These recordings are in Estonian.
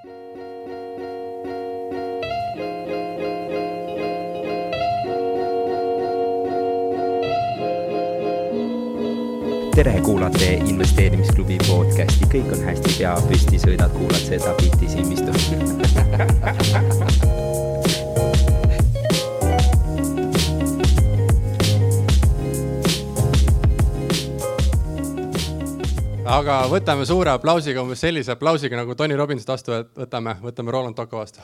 tere, kuulate investeerimisklubi podcasti, kõik on hästi, pea püsti, sõidad, kuulad seda bitti silmistu aga võtame suure aplausiga, umbes sellise aplausiga nagu Tony Robbins vastu, et võtame, võtame Roland Tocco vastu.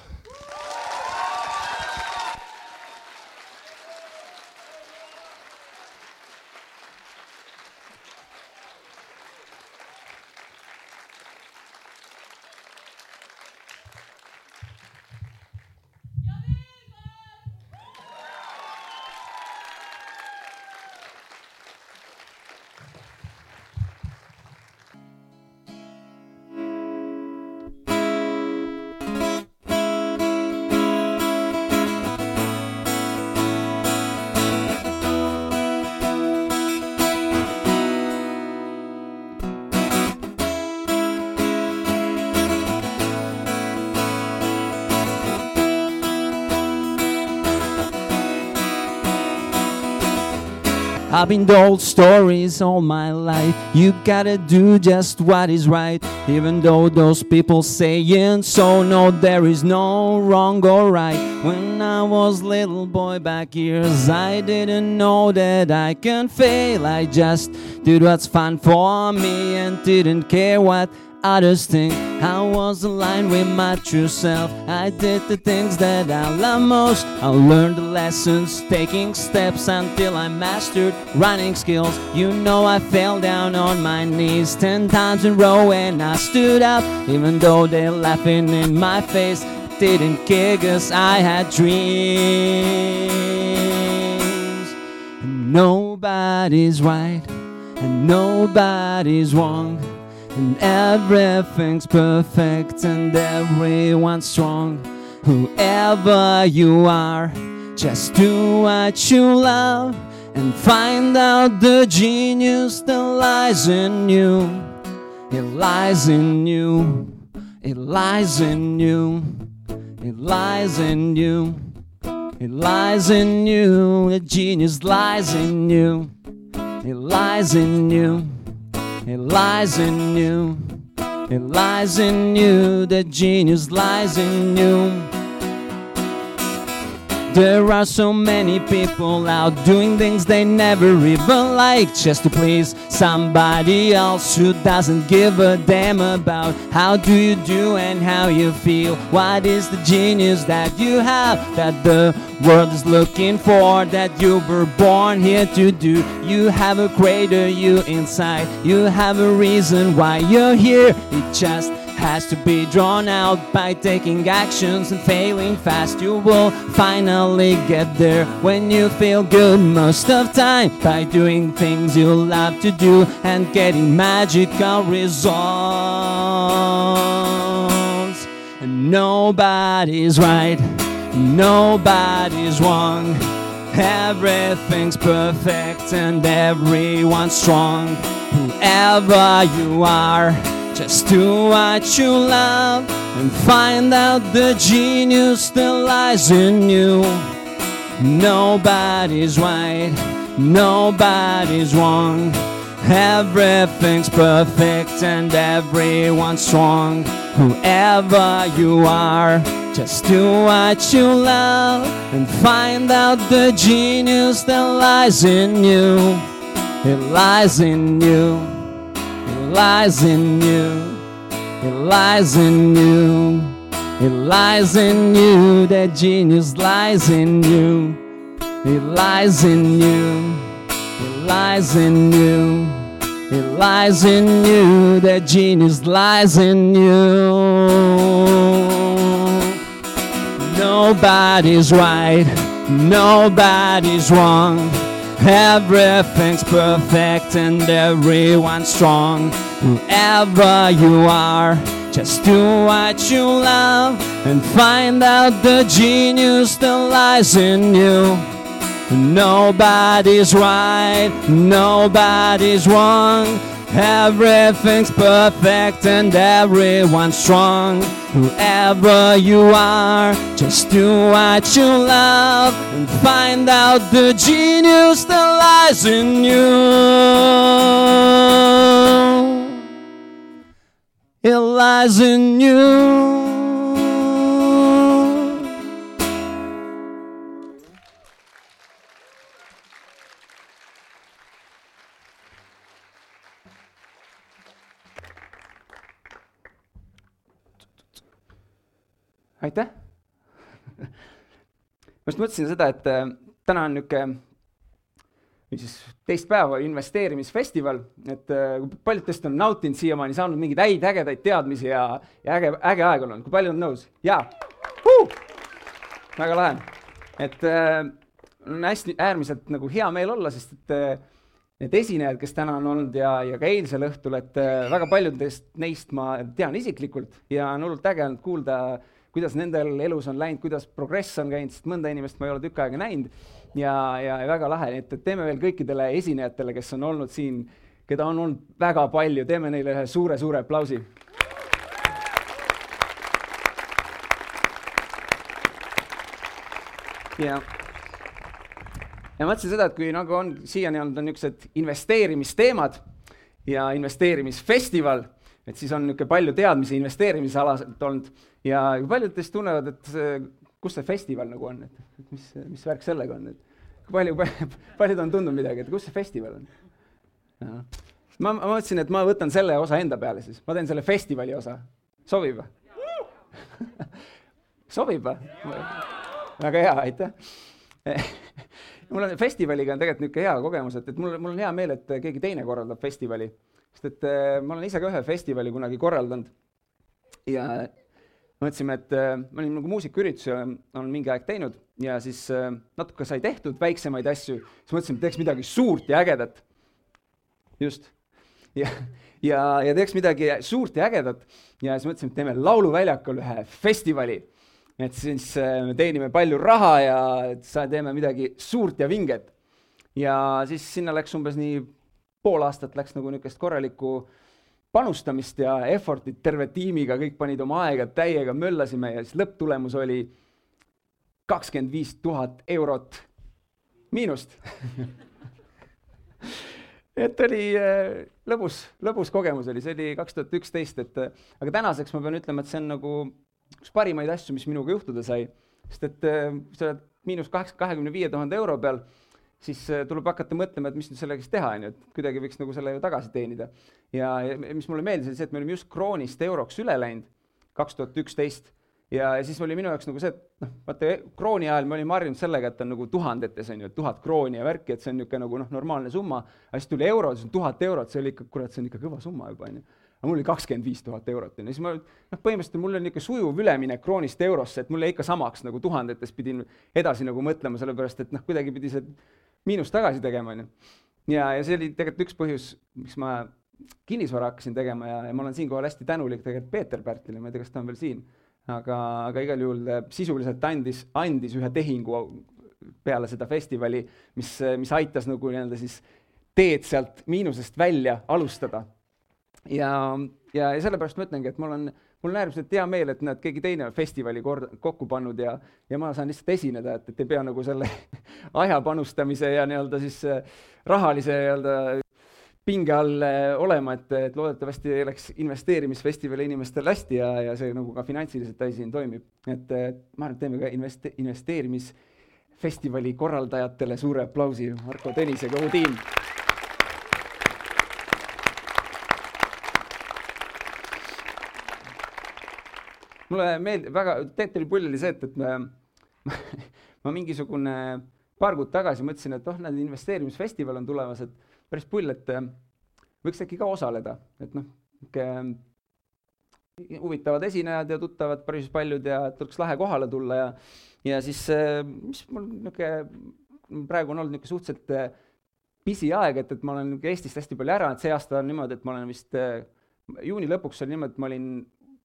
I've been told stories all my life. You gotta do just what is right, even though those people saying so. No, there is no wrong or right. When I was little boy back years, I didn't know that I can fail. I just did what's fun for me and didn't care what others think. I was aligned with my true self. I did the things that I love most. I learned the lessons, taking steps until I mastered running skills. You know, I fell down on my knees ten times in a row and I stood up, even though they're laughing in my face. Didn't care cause I had dreams. And nobody's right and nobody's wrong. And everything's perfect and everyone's strong. Whoever you are, just do what you love and find out the genius that lies in you. It lies in you. It lies in you. It lies in you. It lies in you. The genius lies in you. It lies in you. It lies in you. It lies in you. The genius lies in you. There are so many people out doing things they never even like just to please somebody else who doesn't give a damn about how do you do and how you feel. What is the genius that you have that the world is looking for that you were born here to do? You have a greater you inside. You have a reason why you're here. It just has to be drawn out by taking actions and failing fast. You will finally get there when you feel good most of time by doing things you love to do and getting magical results. And nobody's right, nobody's wrong. Everything's perfect and everyone's strong. Whoever you are. Just do what you love and find out the genius that lies in you. Nobody's right, nobody's wrong. Everything's perfect and everyone's strong. Whoever you are, just do what you love and find out the genius that lies in you. It lies in you. Lies in you. It lies in you. It lies in you. That genius lies in you. It lies in you. It lies in you. It lies in you. That genius lies in you. Nobody's right. Nobody's wrong. Everything's perfect and everyone's strong. Whoever you are, just do what you love and find out the genius that lies in you. Nobody's right, nobody's wrong. Everything's perfect and everyone's strong. Whoever you are, just do what you love and find out the genius that lies in you. It lies in you. Aitäh ma just mõtlesin seda, et äh, täna on niisugune või siis teist päeva investeerimisfestival, et äh, kui paljud teist on nautinud siiamaani, saanud mingeid häid ägedaid teadmisi ja, ja äge, äge aeg olnud, kui paljud on nõus? jaa uh!? väga lahe. et äh, on hästi äärmiselt nagu hea meel olla, sest et äh, need esinejad, kes täna on olnud ja, ja ka eilsel õhtul, et äh, väga paljudest neist ma tean isiklikult ja on hullult äge olnud kuulda äh, kuidas nendel elus on läinud, kuidas progress on käinud, sest mõnda inimest ma ei ole tükk aega näinud ja, ja, väga lahe, nii et, et teeme veel kõikidele esinejatele, kes on olnud siin, keda on olnud väga palju, teeme neile ühe suure-suure aplausi. ja, ja mõtlesin seda, et kui nagu on siiani olnud, on niisugused investeerimisteemad ja investeerimisfestival et siis on niisugune palju teadmisi investeerimisalaselt olnud ja paljud teist tunnevad, et kus see festival nagu on, et mis, mis värk sellega on, et palju, paljud on tundnud midagi, et kus see festival on. ma, ma mõtlesin, et ma võtan selle osa enda peale siis, ma teen selle festivali osa, sobib või? sobib või? väga hea, aitäh mul on festivaliga on tegelikult niisugune hea kogemus, et, et mul, mul on hea meel, et keegi teine korraldab festivali sest et äh, ma olen ise ka ühe festivali kunagi korraldanud ja mõtlesime, et äh, ma olin nagu muusikaürituse olen mingi aeg teinud ja siis äh, natuke sai tehtud väiksemaid asju, siis mõtlesime, et teeks midagi suurt ja ägedat. just. ja, ja, ja teeks midagi suurt ja ägedat ja siis mõtlesime, et teeme Lauluväljakul ühe festivali. et siis me teenime palju raha ja teeme midagi suurt ja vinget. ja siis sinna läks umbes nii pool aastat läks nagu niisugust korralikku panustamist ja effort'it terve tiimiga, kõik panid oma aega täiega, möllasime ja siis lõpptulemus oli kakskümmend viis tuhat eurot miinust. Et oli äh, lõbus, lõbus kogemus oli, see oli kaks tuhat üksteist, et äh, aga tänaseks ma pean ütlema, et see on nagu üks parimaid asju, mis minuga juhtuda sai, sest et äh, sa oled miinus kaheksa, kahekümne viie tuhande euro peal siis äh, tuleb hakata mõtlema, et mis nüüd sellega siis teha, on ju, et kuidagi võiks nagu selle ju tagasi teenida. ja, ja mis mulle meeldis, oli see, et me olime just kroonist euroks üle läinud, kaks tuhat üksteist, ja, ja siis oli minu jaoks nagu see, et noh, vaata krooni ajal me olime harjunud sellega, et on nagu tuhandetes on ju, tuhat krooni ja värki, et see on niisugune nagu noh, normaalne summa, aga siis tuli euro, siis on tuhat eurot, see oli ikka, kurat, see on ikka kõva summa juba, on ju. Aga mul oli kakskümmend viis tuhat eurot, on ju, siis ma noh, põhimõtteliselt mul oli niisugune sujuv üleminek kroonist eurosse, et mul jäi ikka samaks nagu tuhandetes pidin edasi nagu mõtlema, sellepärast et noh, kuidagi pidi see miinust tagasi tegema, on ju. ja, ja see oli tegelikult üks põhjus, miks ma kinnisvara hakkasin tegema ja, ja ma olen siinkohal hästi tänulik tegelikult Peeter Pärtile, ma ei tea, kas ta on veel siin, aga, aga igal juhul sisuliselt andis, andis ühe tehingu peale seda festivali, mis, mis aitas nagu nii-öelda siis teed sealt miinusest välja alustada. ja, ja, ja sellepärast ma ütlengi, et ma olen mul on äärmiselt hea meel, et näed, keegi teine on festivali kord-, kokku pannud ja, ja ma saan lihtsalt esineda, et, et ei pea nagu selle aja panustamise ja nii-öelda siis äh, rahalise nii-öelda pinge all äh, olema, et, et loodetavasti läks investeerimisfestivali inimestel hästi ja, ja see nagu ka finantsiliselt asi siin toimib. et ma arvan, et teeme ka investe-, investeerimisfestivali korraldajatele suure aplausi, Marko Tõnis ja kogu tiim mulle meeldib väga, tegelikult oli pull oli see, et, et me, ma, mingisugune paar kuud tagasi mõtlesin, et oh, näed, investeerimisfestival on tulemas, et päris pull, et äh, võiks äkki ka osaleda, et noh, niisugune huvitavad esinejad ja tuttavad päris paljud ja et oleks lahe kohale tulla ja ja siis äh, mis mul niisugune praegu on olnud niisugune suhteliselt äh, pisi aeg, et, et ma olen Eestist hästi palju ära, et see aasta on niimoodi, et ma olen vist juuni lõpuks oli niimoodi, et ma olin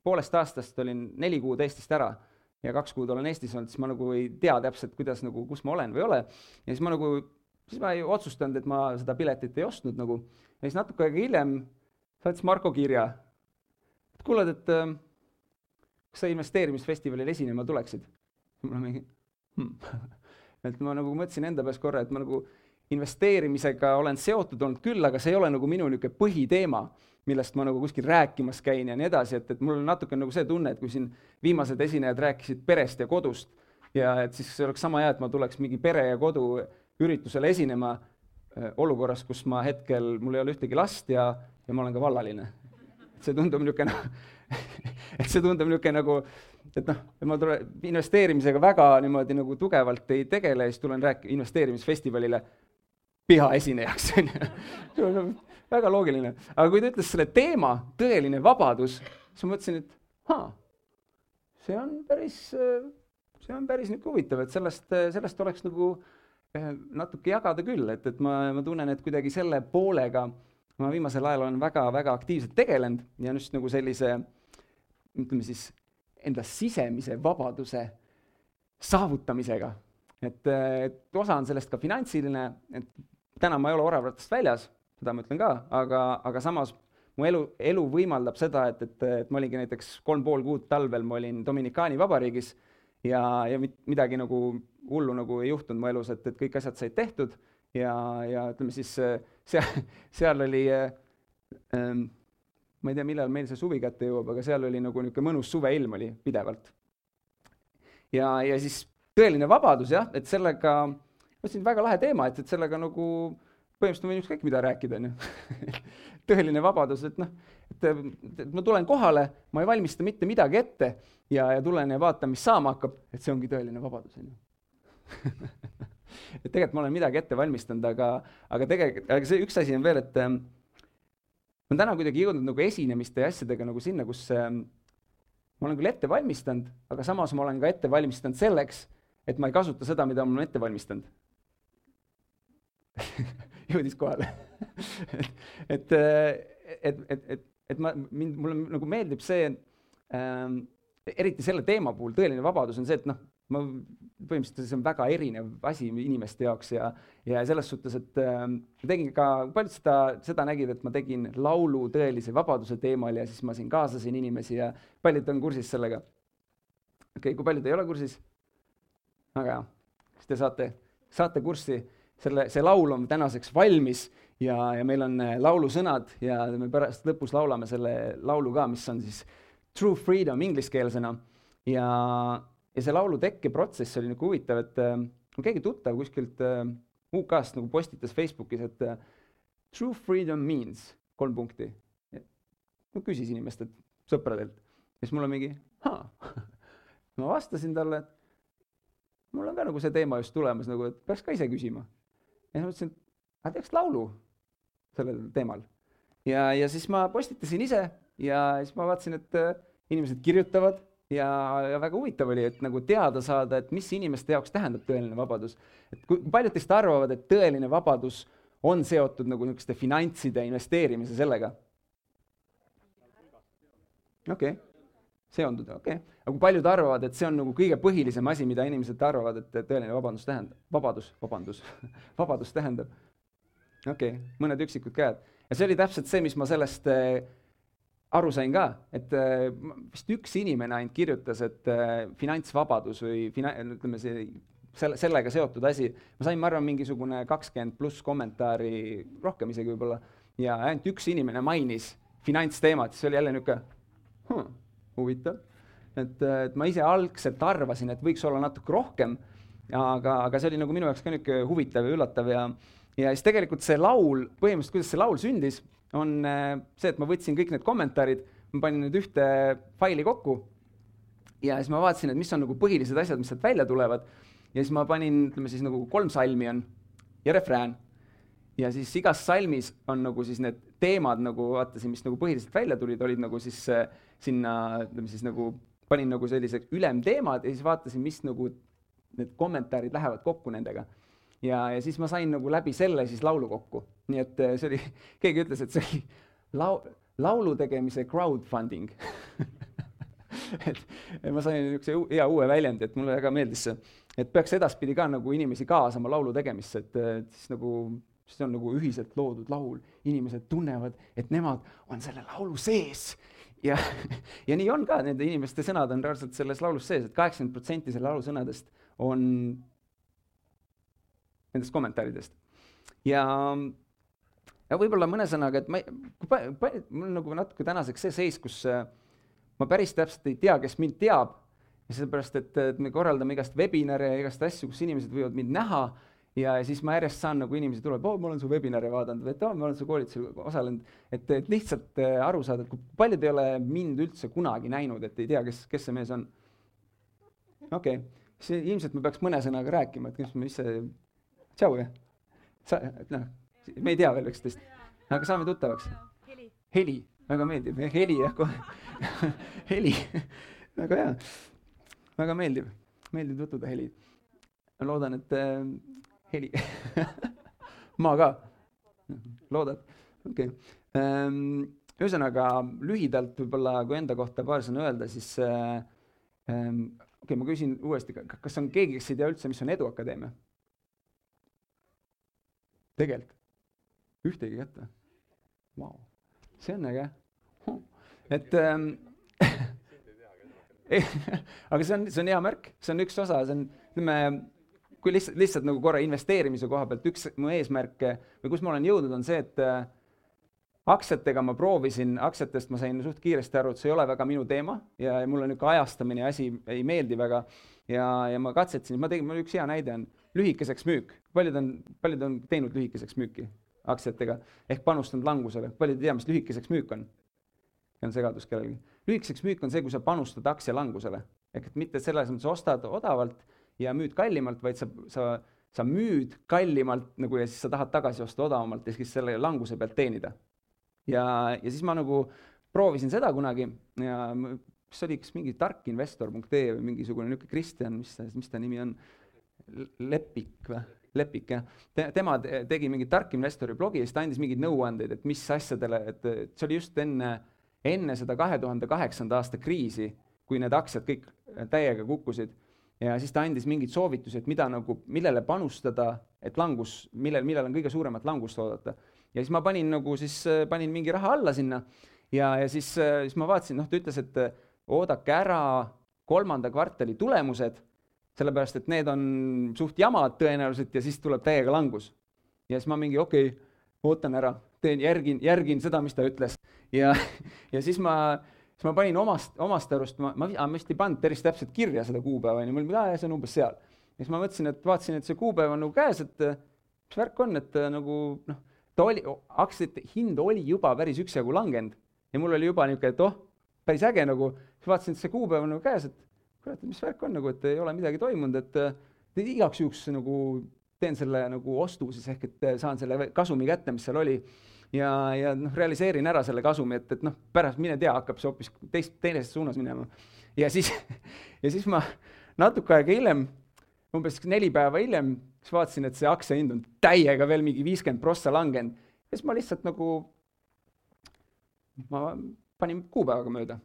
poolest aastast olin neli kuud Eestist ära ja kaks kuud olen Eestis olnud, siis ma nagu ei tea täpselt, kuidas nagu, kus ma olen või ei ole. ja siis ma nagu, siis ma ei otsustanud, et ma seda piletit ei ostnud nagu. ja siis natuke aega hiljem saatis Marko kirja. et kuule, et äh, kas sa investeerimisfestivalil esinema tuleksid? mul on mingi hmm. et ma nagu mõtlesin enda peas korra, et ma nagu investeerimisega olen seotud olnud küll, aga see ei ole nagu minu niisugune põhiteema, millest ma nagu kuskil rääkimas käin ja nii edasi, et, et mul on natuke nagu see tunne, et kui siin viimased esinejad rääkisid perest ja kodust ja et siis oleks sama hea, et ma tuleks mingi pere ja kodu üritusele esinema äh, olukorras, kus ma hetkel, mul ei ole ühtegi last ja, ja ma olen ka vallaline. see tundub niisugune et see tundub niisugune nagu, et noh, et ma tulen investeerimisega väga niimoodi nagu tugevalt ei tegele ja siis tulen rääk-, investeerimisfestivalile pihaesinejaks, on ju. väga loogiline, aga kui ta ütles selle teema, tõeline vabadus, siis ma mõtlesin, et haa, see on päris, see on päris niisugune huvitav, et sellest, sellest oleks nagu eh, natuke jagada küll, et, et ma, ma tunnen, et kuidagi selle poolega ma viimasel ajal olen väga-väga aktiivselt tegelenud ja just nagu sellise ütleme siis enda sisemise vabaduse saavutamisega. et, et osa on sellest ka finantsiline, et täna ma ei ole oravatest väljas, seda ma ütlen ka, aga, aga samas mu elu, elu võimaldab seda, et, et, et ma olingi näiteks kolm pool kuud talvel, ma olin Dominikaani vabariigis ja, ja midagi nagu hullu nagu ei juhtunud mu elus, et, et kõik asjad said tehtud ja, ja ütleme siis seal, seal oli ähm, ma ei tea, millal meil see suvi kätte jõuab, aga seal oli nagu niisugune mõnus suveilm oli pidevalt. ja, ja siis tõeline vabadus jah, et sellega, ma ütlesin, väga lahe teema, et, et sellega nagu põhimõtteliselt ma võin ükskõik mida rääkida, on ju. tõeline vabadus, et noh, et, et ma tulen kohale, ma ei valmista mitte midagi ette ja, ja tulen ja vaatan, mis saama hakkab, et see ongi tõeline vabadus, on ju et tegelikult ma olen midagi ette valmistanud, aga, aga tegelikult, aga see üks asi on veel, et ma olen täna kuidagi jõudnud nagu esinemiste ja asjadega nagu sinna, kus äh, ma olen küll ette valmistanud, aga samas ma olen ka ette valmistanud selleks, et ma ei kasuta seda, mida ma olen ette valmistanud jõudis kohale et, et, et, et, et, ma, mind, mulle nagu meeldib see ähm,, eriti selle teema puhul, tõeline vabadus on see, et noh, ma põhimõtteliselt see on väga erinev asi inimeste jaoks ja, ja selles suhtes, et äh, ma tegin ka, paljud seda, seda nägid, et ma tegin laulu tõelise vabaduse teemal ja siis ma siin kaasasin inimesi ja paljud on kursis sellega. okei okay,, kui paljud ei ole kursis? väga hea, siis te saate, saate kurssi, selle, see laul on tänaseks valmis ja, ja meil on äh, laulusõnad ja me pärast lõpus laulame selle laulu ka, mis on siis True Freedom ingliskeelsena ja ja see laulu tekkeprotsess oli nagu huvitav, et äh, keegi tuttav kuskilt äh, UK-st nagu postitas Facebookis, et äh, true freedom means kolm punkti. ma küsis inimestelt, sõpradelt, siis mul on mingi, ma vastasin talle, et mul on ka nagu see teema just tulemas nagu, et peaks ka ise küsima. Ja siis mõtlesin, et aga teeks laulu sellel teemal. ja, ja siis ma postitasin ise ja siis ma vaatasin, et äh, inimesed kirjutavad ja, ja väga huvitav oli, et nagu teada saada, et mis inimeste jaoks tähendab tõeline vabadus. et kui paljud teist arvavad, et tõeline vabadus on seotud nagu niisuguste finantside investeerimise sellega? okei okay., seonduda, okei okay.. aga kui paljud arvavad, et see on nagu kõige põhilisem asi, mida inimesed arvavad, et tõeline vabandus tähendab, vabadus, vabandus vabadus tähendab? okei okay., mõned üksikud käed. ja see oli täpselt see, mis ma sellest äh, aru sain ka, et äh, vist üks inimene ainult kirjutas, et äh, finantsvabadus või fina-, ütleme see, selle, sellega seotud asi, ma sain, ma arvan, mingisugune kakskümmend pluss kommentaari, rohkem isegi võib-olla, ja ainult üks inimene mainis finantsteemat, siis oli jälle niisugune hm, huvitav. et, et ma ise algselt arvasin, et võiks olla natuke rohkem, aga, aga see oli nagu minu jaoks ka niisugune huvitav ja üllatav ja ja siis tegelikult see laul, põhimõtteliselt kuidas see laul sündis on äh, see, et ma võtsin kõik need kommentaarid, ma panin need ühte faili kokku ja siis ma vaatasin, et mis on nagu põhilised asjad, mis sealt välja tulevad. ja siis ma panin, ütleme siis nagu kolm salmi on ja refrään. ja siis igas salmis on nagu siis need teemad nagu vaatasin, mis nagu põhiliselt välja tulid, olid nagu siis äh, sinna, ütleme siis nagu panin nagu sellised ülemteemad ja siis vaatasin, mis nagu need kommentaarid lähevad kokku nendega. Ja, ja siis ma sain nagu läbi selle siis laulu kokku. nii et äh, see oli, keegi ütles, et see oli lau-, laulu tegemise crowdfunding. Et ma sain niisuguse hea uue väljendi, et mulle väga meeldis see, et peaks edaspidi ka nagu inimesi kaasama laulu tegemisse, et, siis nagu see on nagu ühiselt loodud laul, inimesed tunnevad, et nemad on selle laulu sees. ja, ja nii on ka, nende inimeste sõnad on reaalselt selles laulus sees. Et, et kaheksakümmend protsenti selle laulu sõnadest on nendest kommentaaridest. ja, ja võib-olla mõne sõnaga, et ma ei, mul on nagu natuke tänaseks see seis, kus äh, ma päris täpselt ei tea, kes mind teab. Ja sellepärast, et, et me korraldame igast webinare ja igast asju, kus inimesed võivad mind näha ja siis ma järjest saan nagu inimesi tuleb, oo, ma olen su webinari vaadanud või et oo, ma olen su koolitusel osalenud, et, et lihtsalt äh, aru saada, et kui paljud ei ole mind üldse kunagi näinud, et ei tea, kes, kes see mees on. okei okay., siis ilmselt ma peaks mõne sõnaga rääkima, et kes, mis see, tšau jah. sa, noh, me ei tea veel üksteist, aga saame tuttavaks. heli, heli, väga meeldib, heli jah, kohe heli väga hea, väga meeldib, meeldib tutvuda, Heli. ma loodan, et äh, heli ma ka. loodad? okei okay.. Ehm, ühesõnaga lühidalt võib-olla, kui enda kohta paar sõna öelda, siis äh, ähm, okei okay,, ma küsin uuesti, kas on keegi, kes ei tea üldse, mis on Eduakadeemia? tegelikult, ühtegi kätt või? Vau, see on äge. et ähm, aga see on, see on hea märk, see on üks osa, see on, ütleme kui lihtsalt, lihtsalt nagu korra investeerimise koha pealt üks mu eesmärke või kus ma olen jõudnud, on see, et äh, aktsiatega ma proovisin, aktsiatest ma sain suht kiiresti aru, et see ei ole väga minu teema ja mulle niisugune ajastamine asi ei meeldi väga. ja, ja ma katsetasin, ma tegin, mul üks hea näide on lühikeseks müük, paljud on, paljud on teinud lühikeseks müüki aktsiatega ehk panustanud langusele, paljud ei tea, mis lühikeseks müük on. on segadus kellelgi. lühikeseks müük on see, kui sa panustad aktsia langusele ehk et mitte selles mõttes ostad odavalt ja müüd kallimalt, vaid sa, sa, sa müüd kallimalt nagu ja siis sa tahad tagasi osta odavamalt ja siis selle languse pealt teenida. ja, ja siis ma nagu proovisin seda kunagi ja mis oli, kas mingi tarkinvestor.ee või mingisugune niisugune Kristjan, mis ta, mis ta nimi on, Lepik või? Lepik jah Te,, tema tegi mingi tark investori blogi ja siis ta andis mingeid nõuandeid, et mis asjadele, et see oli just enne, enne seda kahe tuhande kaheksanda aasta kriisi, kui need aktsiad kõik täiega kukkusid ja siis ta andis mingeid soovitusi, et mida nagu, millele panustada, et langus, millel, millal on kõige suuremat langust oodata. ja siis ma panin nagu siis, äh, panin mingi raha alla sinna ja, ja siis, äh, siis ma vaatasin, noh, ta ütles, et äh, oodake ära kolmanda kvartali tulemused, sellepärast et need on suht jamad tõenäoliselt ja siis tuleb täiega langus. ja siis ma mingi okei okay,, ootan ära, teen, järgin, järgin seda, mis ta ütles ja, ja siis ma siis ma panin omast, omast arust, ma, ma, ma vist ei pannud päris täpselt kirja seda kuupäeva, onju, mul oli, aa, see on umbes seal. ja siis ma mõtlesin, et vaatasin, et see kuupäev on nagu käes, et mis värk on, et nagu noh, ta oli, aktsiate hind oli juba päris üksjagu langenud. Ja mul oli juba niisugune, et oh, päris äge nagu, siis vaatasin, et see kuupäev on nagu käes, et kurat, mis värk on nagu, et ei ole midagi toimunud, et, et igaks juhuks nagu teen selle nagu ostu siis ehk et saan selle kasumi kätte, mis seal oli ja, ja noh, realiseerin ära selle kasumi, et, et noh, pärast mine tea, hakkab see hoopis teist, teises suunas minema. ja siis, ja siis ma natuke aega hiljem, umbes neli päeva hiljem, siis vaatasin, et see aktsia hind on täiega veel mingi viiskümmend prossa langenud. ja siis ma lihtsalt nagu, ma panin kuupäevaga mööda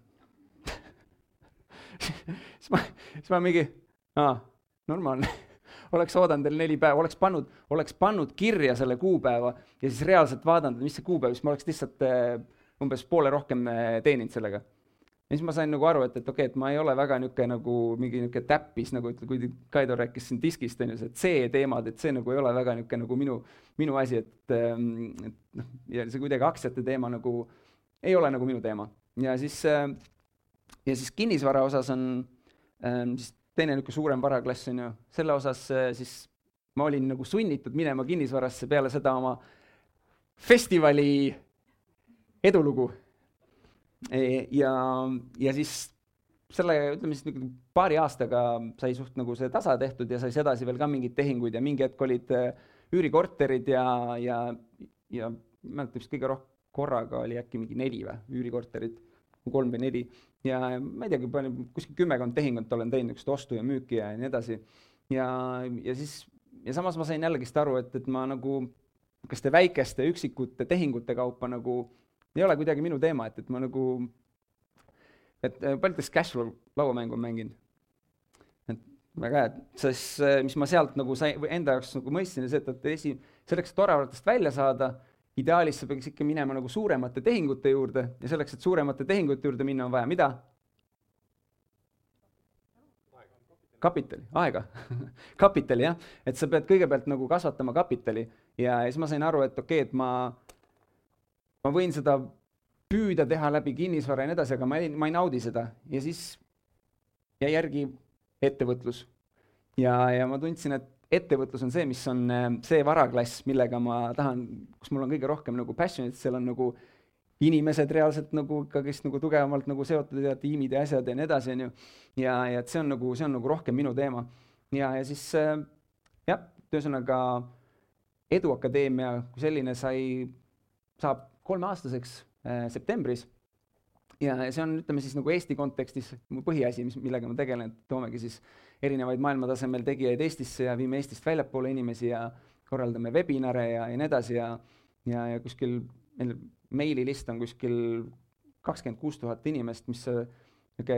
siis ma, siis ma mingi, aa, normaalne oleks oodanud veel neli päeva, oleks pannud, oleks pannud kirja selle kuupäeva ja siis reaalselt vaadanud, mis see kuupäev, siis ma oleks lihtsalt äh, umbes poole rohkem äh, teeninud sellega. ja siis ma sain nagu aru, et, et okei okay,, et ma ei ole väga niisugune nagu mingi niisugune täppis, nagu kui Kaido rääkis siin diskist, on ju, see C-teemad, et see nagu ei ole väga niisugune nagu minu, minu asi, et, ähm, et noh, ja see kuidagi aktsiate teema nagu ei ole nagu minu teema. ja siis äh,, ja siis kinnisvara osas on ähm, siis teine niisugune suurem varaklass on ju, selle osas äh, siis ma olin nagu sunnitud minema kinnisvarasse peale seda oma festivali edulugu. E, ja, ja siis selle, ütleme siis niisugune paari aastaga sai suht nagu see tasa tehtud ja sai sedasi veel ka mingeid tehinguid ja mingi hetk olid äh, üürikorterid ja, ja, ja ma ei mäleta vist kõige rohkem, korraga oli äkki mingi neli või, üürikorterit kolm või neli. Ja ma ei teagi, palju, kuskil kümmekond tehingut olen teinud, niisugust ostu ja müüki ja nii edasi. ja, ja siis, ja samas ma sain jällegist aru, et, et ma nagu niisuguste väikeste üksikute tehingute kaupa nagu ei ole kuidagi minu teema, et, et ma nagu, et paljud, kes cash flow lauamängu on mänginud, et väga hea, sest äh, mis ma sealt nagu sai, enda jaoks nagu mõistsin, see, et, et esi, selleks, et oravatest välja saada, ideaalis sa peaks ikka minema nagu suuremate tehingute juurde ja selleks, et suuremate tehingute juurde minna, on vaja mida? kapitali, aega kapitali jah, et sa pead kõigepealt nagu kasvatama kapitali ja siis ma sain aru, et okei okay,, et ma, ma võin seda püüda teha läbi kinnisvara ja nii edasi, aga ma ei, ma ei naudi seda ja siis jäi järgi ettevõtlus. ja, ja ma tundsin, et ettevõtlus on see, mis on äh, see varaklass, millega ma tahan, kus mul on kõige rohkem nagu passion'it, seal on nagu inimesed reaalselt nagu ikkagist nagu tugevamalt nagu seotud ja tiimid ja asjad ja nii edasi, on ju. ja, ja et see on nagu, see on nagu rohkem minu teema. ja, ja siis äh, jah, ühesõnaga Eduakadeemia kui selline sai, saab kolmeaastaseks äh, septembris ja see on, ütleme siis nagu Eesti kontekstis mu põhiasi, mis, millega ma tegelen, et toomegi siis erinevaid maailmatasemel tegijaid Eestisse ja viime Eestist väljapoole inimesi ja korraldame webinare ja, ja nii edasi ja ja, ja kuskil meil meililist on kuskil kakskümmend kuus tuhat inimest, mis niisugune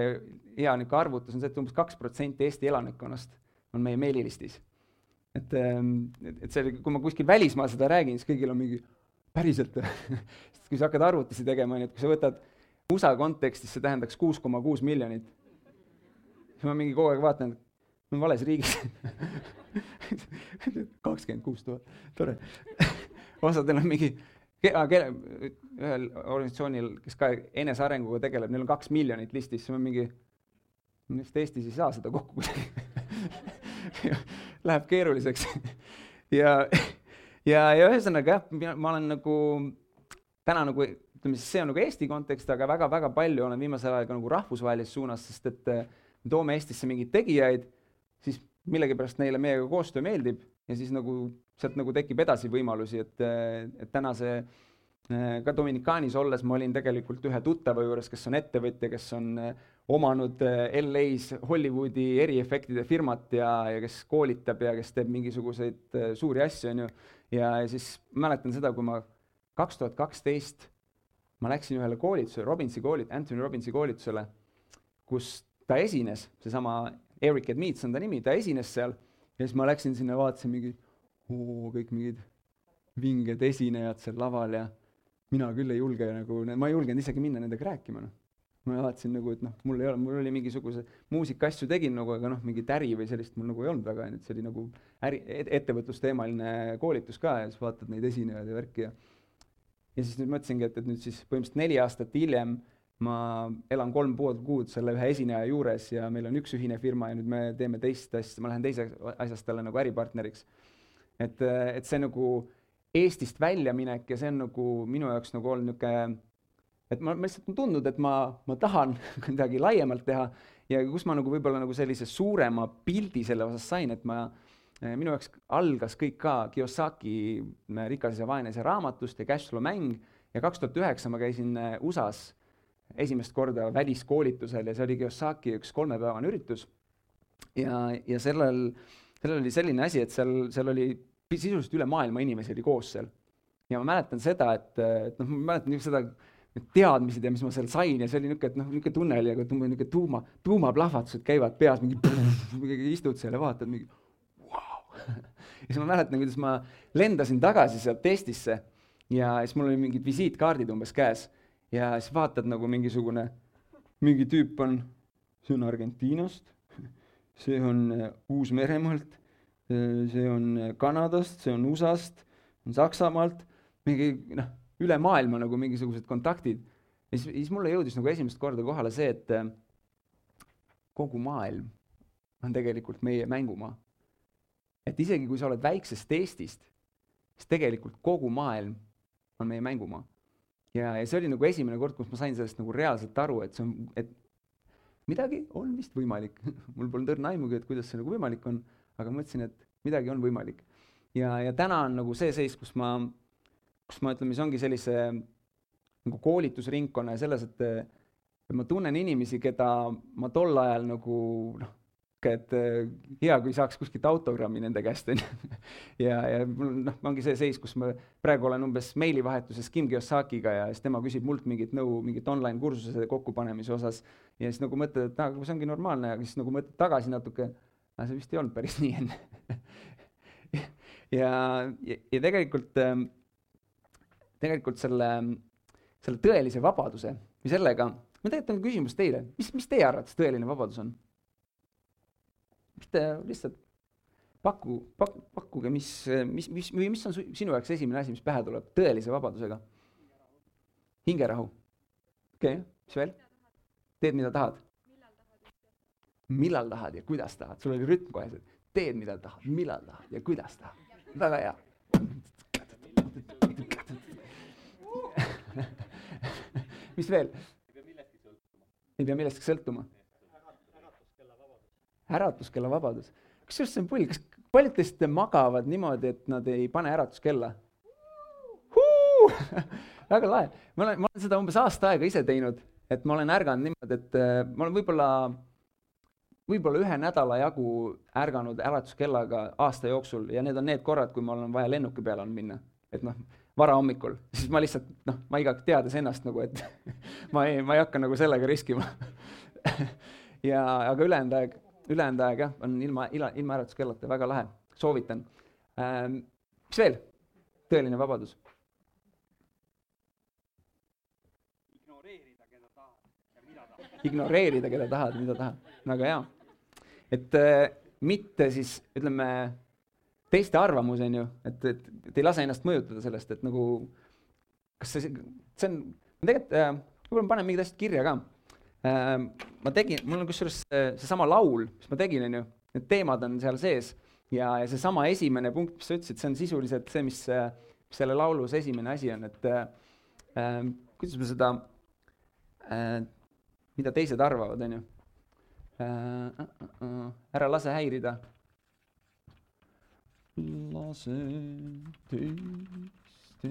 hea niisugune arvutus on see, et umbes kaks protsenti Eesti elanikkonnast on meie meililistis. et, et, et see, kui ma kuskil välismaal seda räägin, siis kõigil on mingi päriselt sest kui sa hakkad arvutusi tegema, on ju, et kui sa võtad USA kontekstis see tähendaks kuus koma kuus miljonit. siis ma mingi kogu aeg vaatan, ma olen vales riigis. kakskümmend kuus tuhat, tore. Osadel on mingi, ühel organisatsioonil, kes ka enesearenguga tegeleb, neil on kaks miljonit listis, siis ma mingi, vist Eestis ei saa seda kokku? Kuidagi Läheb keeruliseks. Ja, ja, ja ühesõnaga jah, ma olen nagu täna nagu ütleme siis see on nagu Eesti kontekst, aga väga-väga palju olen viimasel ajal ka nagu rahvusvahelises suunas, sest et eh, me toome Eestisse mingeid tegijaid, siis millegipärast neile meiega koostöö meeldib ja siis nagu sealt nagu tekib edasi võimalusi, et, eh, et täna see eh, ka Dominikaanis olles ma olin tegelikult ühe tuttava juures, kes on ettevõtja, kes on omanud LA-s Hollywoodi eriefektide firmat ja, ja kes koolitab ja kes teeb mingisuguseid suuri asju, on ju. ja siis mäletan seda, kui ma kaks tuhat kaksteist ma läksin ühele koolitusele, Robbinsi koolit-, Anthony Robbinsi koolitusele, kus ta esines, seesama Eric Edmeets on ta nimi, ta esines seal ja siis ma läksin sinna, vaatasin mingi, kõik mingid vinged esinejad seal laval ja mina küll ei julge nagu, ma ei julgenud isegi minna nendega rääkima, noh. ma vaatasin nagu, et noh, mul ei ole, mul oli mingisuguse muusikaasju tegin nagu, aga noh, mingit äri või sellist mul nagu ei olnud väga, et see oli nagu äri, ettevõtlusteemaline koolitus ka ja siis vaatad neid esinejaid ja värki ja ja siis nüüd mõtlesingi, et, et nüüd siis põhimõtteliselt neli aastat hiljem ma elan kolm pool kuud selle ühe esineja juures ja meil on üks ühine firma ja nüüd me teeme teist asja, ma lähen teise asjast talle nagu äripartneriks. et, et see nagu Eestist väljaminek ja see on nagu minu jaoks nagu olnud niisugune, et ma, ma lihtsalt on tundnud, et ma, ma tahan midagi laiemalt teha ja kus ma nagu võib-olla nagu sellise suurema pildi selle osas sain, et ma Eh, minu jaoks algas kõik ka Kiyosaki eh, Rikas ja vaene raamatust ja Cashflow mäng ja kaks tuhat üheksa ma käisin eh, USA-s esimest korda väliskoolitusel ja see oli Kiyosaki üks kolmepäevane üritus. ja, ja sellel, sellel oli selline asi, et seal, seal oli sisuliselt üle maailma inimesi oli koos seal. ja ma mäletan seda, et, et noh, ma mäletan seda, teadmised ja mis ma seal sain ja see oli niisugune, et noh, niisugune tunne oli, aga niisugune tuuma, tuumaplahvatused käivad peas, mingi istud seal ja vaatad mingi ja siis ma mäletan, kuidas ma lendasin tagasi sealt Eestisse ja siis mul oli mingid visiitkaardid umbes käes ja siis vaatad nagu mingisugune, mingi tüüp on, see on Argentiinast, see on äh, Uus-Meremaalt, äh, see on äh, Kanadast, see on USA-st, on Saksamaalt, mingi noh, üle maailma nagu mingisugused kontaktid. ja siis, siis mulle jõudis nagu esimest korda kohale see, et kogu maailm on tegelikult meie mängumaa et isegi kui sa oled väiksest Eestist, siis tegelikult kogu maailm on meie mängumaa. Ja, ja see oli nagu esimene kord, kus ma sain sellest nagu reaalselt aru, et see on, et midagi on vist võimalik mul polnud õrna aimugi, et kuidas see nagu võimalik on, aga mõtlesin, et midagi on võimalik. ja, ja täna on nagu see seis, kus ma, kus ma ütleme, siis ongi sellise nagu koolitusringkonna ja selles, et ma tunnen inimesi, keda ma tol ajal nagu noh, et äh, hea, kui saaks kuskilt autogrammi nende käest, on ju. ja, ja mul noh, ongi see seis, kus ma praegu olen umbes meilivahetuses Kim Kiyosakiga ja siis tema küsib mult mingit nõu mingit online kursuse kokkupanemise osas. ja siis nagu mõtled, et aga see ongi normaalne, aga siis nagu mõtled tagasi natuke, aga see vist ei olnud päris nii enne ja, ja, ja tegelikult, ähm, tegelikult selle, selle tõelise vabaduse või sellega, ma tegelikult on küsimus teile, mis, mis teie arvates tõeline vabadus on? Mis te lihtsalt paku, pak-, pakkuge, mis, mis, mis, või mis on su, sinu jaoks esimene asi, mis pähe tuleb tõelise vabadusega? hingerahu. okei okay., mis veel? teed, mida tahad millal tahad ja kuidas tahad, sul oli rütm kohe teed, mida tahad, millal tahad ja kuidas tahad. väga hea. mis veel? ei pea millestki sõltuma. Äratuskella vabadus. kusjuures see on pull, kas paljud teist magavad niimoodi, et nad ei pane äratuskella? väga lahe, ma olen, ma olen seda umbes aasta aega ise teinud, et ma olen ärganud niimoodi, et äh, ma olen võib-olla võib-olla ühe nädala jagu ärganud äratuskellaga aasta jooksul ja need on need korrad, kui mul on vaja lennuki peale on minna, et noh, varahommikul, siis ma lihtsalt noh, ma igaks teades ennast nagu, et ma ei, ma ei hakka nagu sellega riskima. Ja, aga ülejäänud aeg, ülejäänud aeg jah, on ilma, ilma, ilma äratuskellata, väga lahe, soovitan ähm,. mis veel? tõeline vabadus. ignoreerida, keda tahad ja mida tahad. ignoreerida, keda tahad, mida tahad, väga hea et äh, mitte siis ütleme teiste arvamus, on ju, et, et, et ei lase ennast mõjutada sellest, et nagu kas see, see on, tegelikult äh,, võib-olla ma panen mingid asjad kirja ka. Ma tegin, mul on kusjuures seesama laul, mis ma tegin, on ju, need teemad on seal sees ja, ja seesama esimene punkt, mis sa ütlesid, see on sisuliselt see, mis, selle laulus esimene asi on, et äh, kuidas me seda äh,, mida teised arvavad, on ju Äh, äh, äh, ära lase häirida. lase teiste.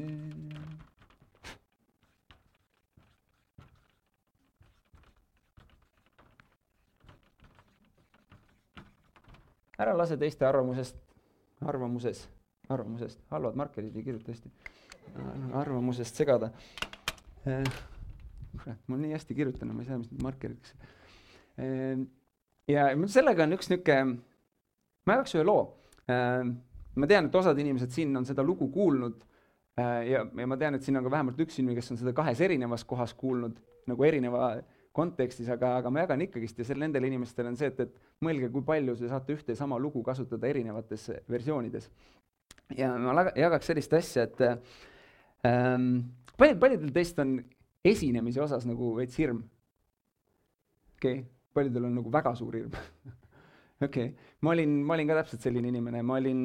Ära lase teiste arvamusest, arvamuses, arvamusest, halvad markerid ei kirjuta hästi, arvamusest segada. kurat, ma nii hästi kirjutan, ma ei saa, mis need markerid, kas ja sellega on üks niisugune, ma jagaks ühe loo. Äh, ma tean, et osad inimesed siin on seda lugu kuulnud äh, ja, ja ma tean, et siin on ka vähemalt üks inimene, kes on seda kahes erinevas kohas kuulnud, nagu erineva kontekstis, aga, aga ma jagan ikkagist ja seal nendel inimestel on see, et, et mõelge, kui palju te saate ühte ja sama lugu kasutada erinevates versioonides. ja ma jagaks sellist asja, et ähm, paljud, paljudel teist on esinemise osas nagu veits hirm. okei okay paljudel on nagu väga suur hirm okei okay., ma olin, ma olin ka täpselt selline inimene, ma olin,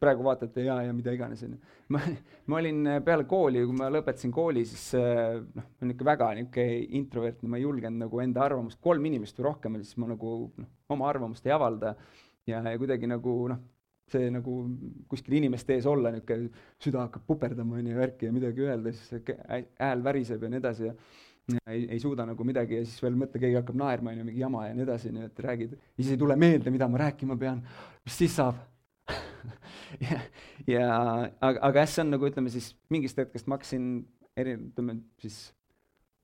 praegu vaatate ja, ja mida iganes, on ju. ma, ma olin äh, peale kooli, kui ma lõpetasin kooli, siis äh, noh, ma olin ikka väga niisugune introvertne, ma ei julgenud nagu enda arvamust, kolm inimest või rohkem oli, siis ma nagu noh, oma arvamust ei avalda ja, ja kuidagi nagu noh, see nagu kuskil inimeste ees olla, niisugune süda hakkab puperdama, on ju, värki ja midagi öelda, siis hääl väriseb ja nii edasi ja ei, ei suuda nagu midagi ja siis veel mõtle, keegi hakkab naerma, on ju, mingi jama ja nii edasi, nii et räägid, siis ei tule meelde, mida ma rääkima pean, mis siis saab ja, ja aga, aga jah, see on nagu ütleme siis mingist hetkest ma hakkasin eri, ütleme siis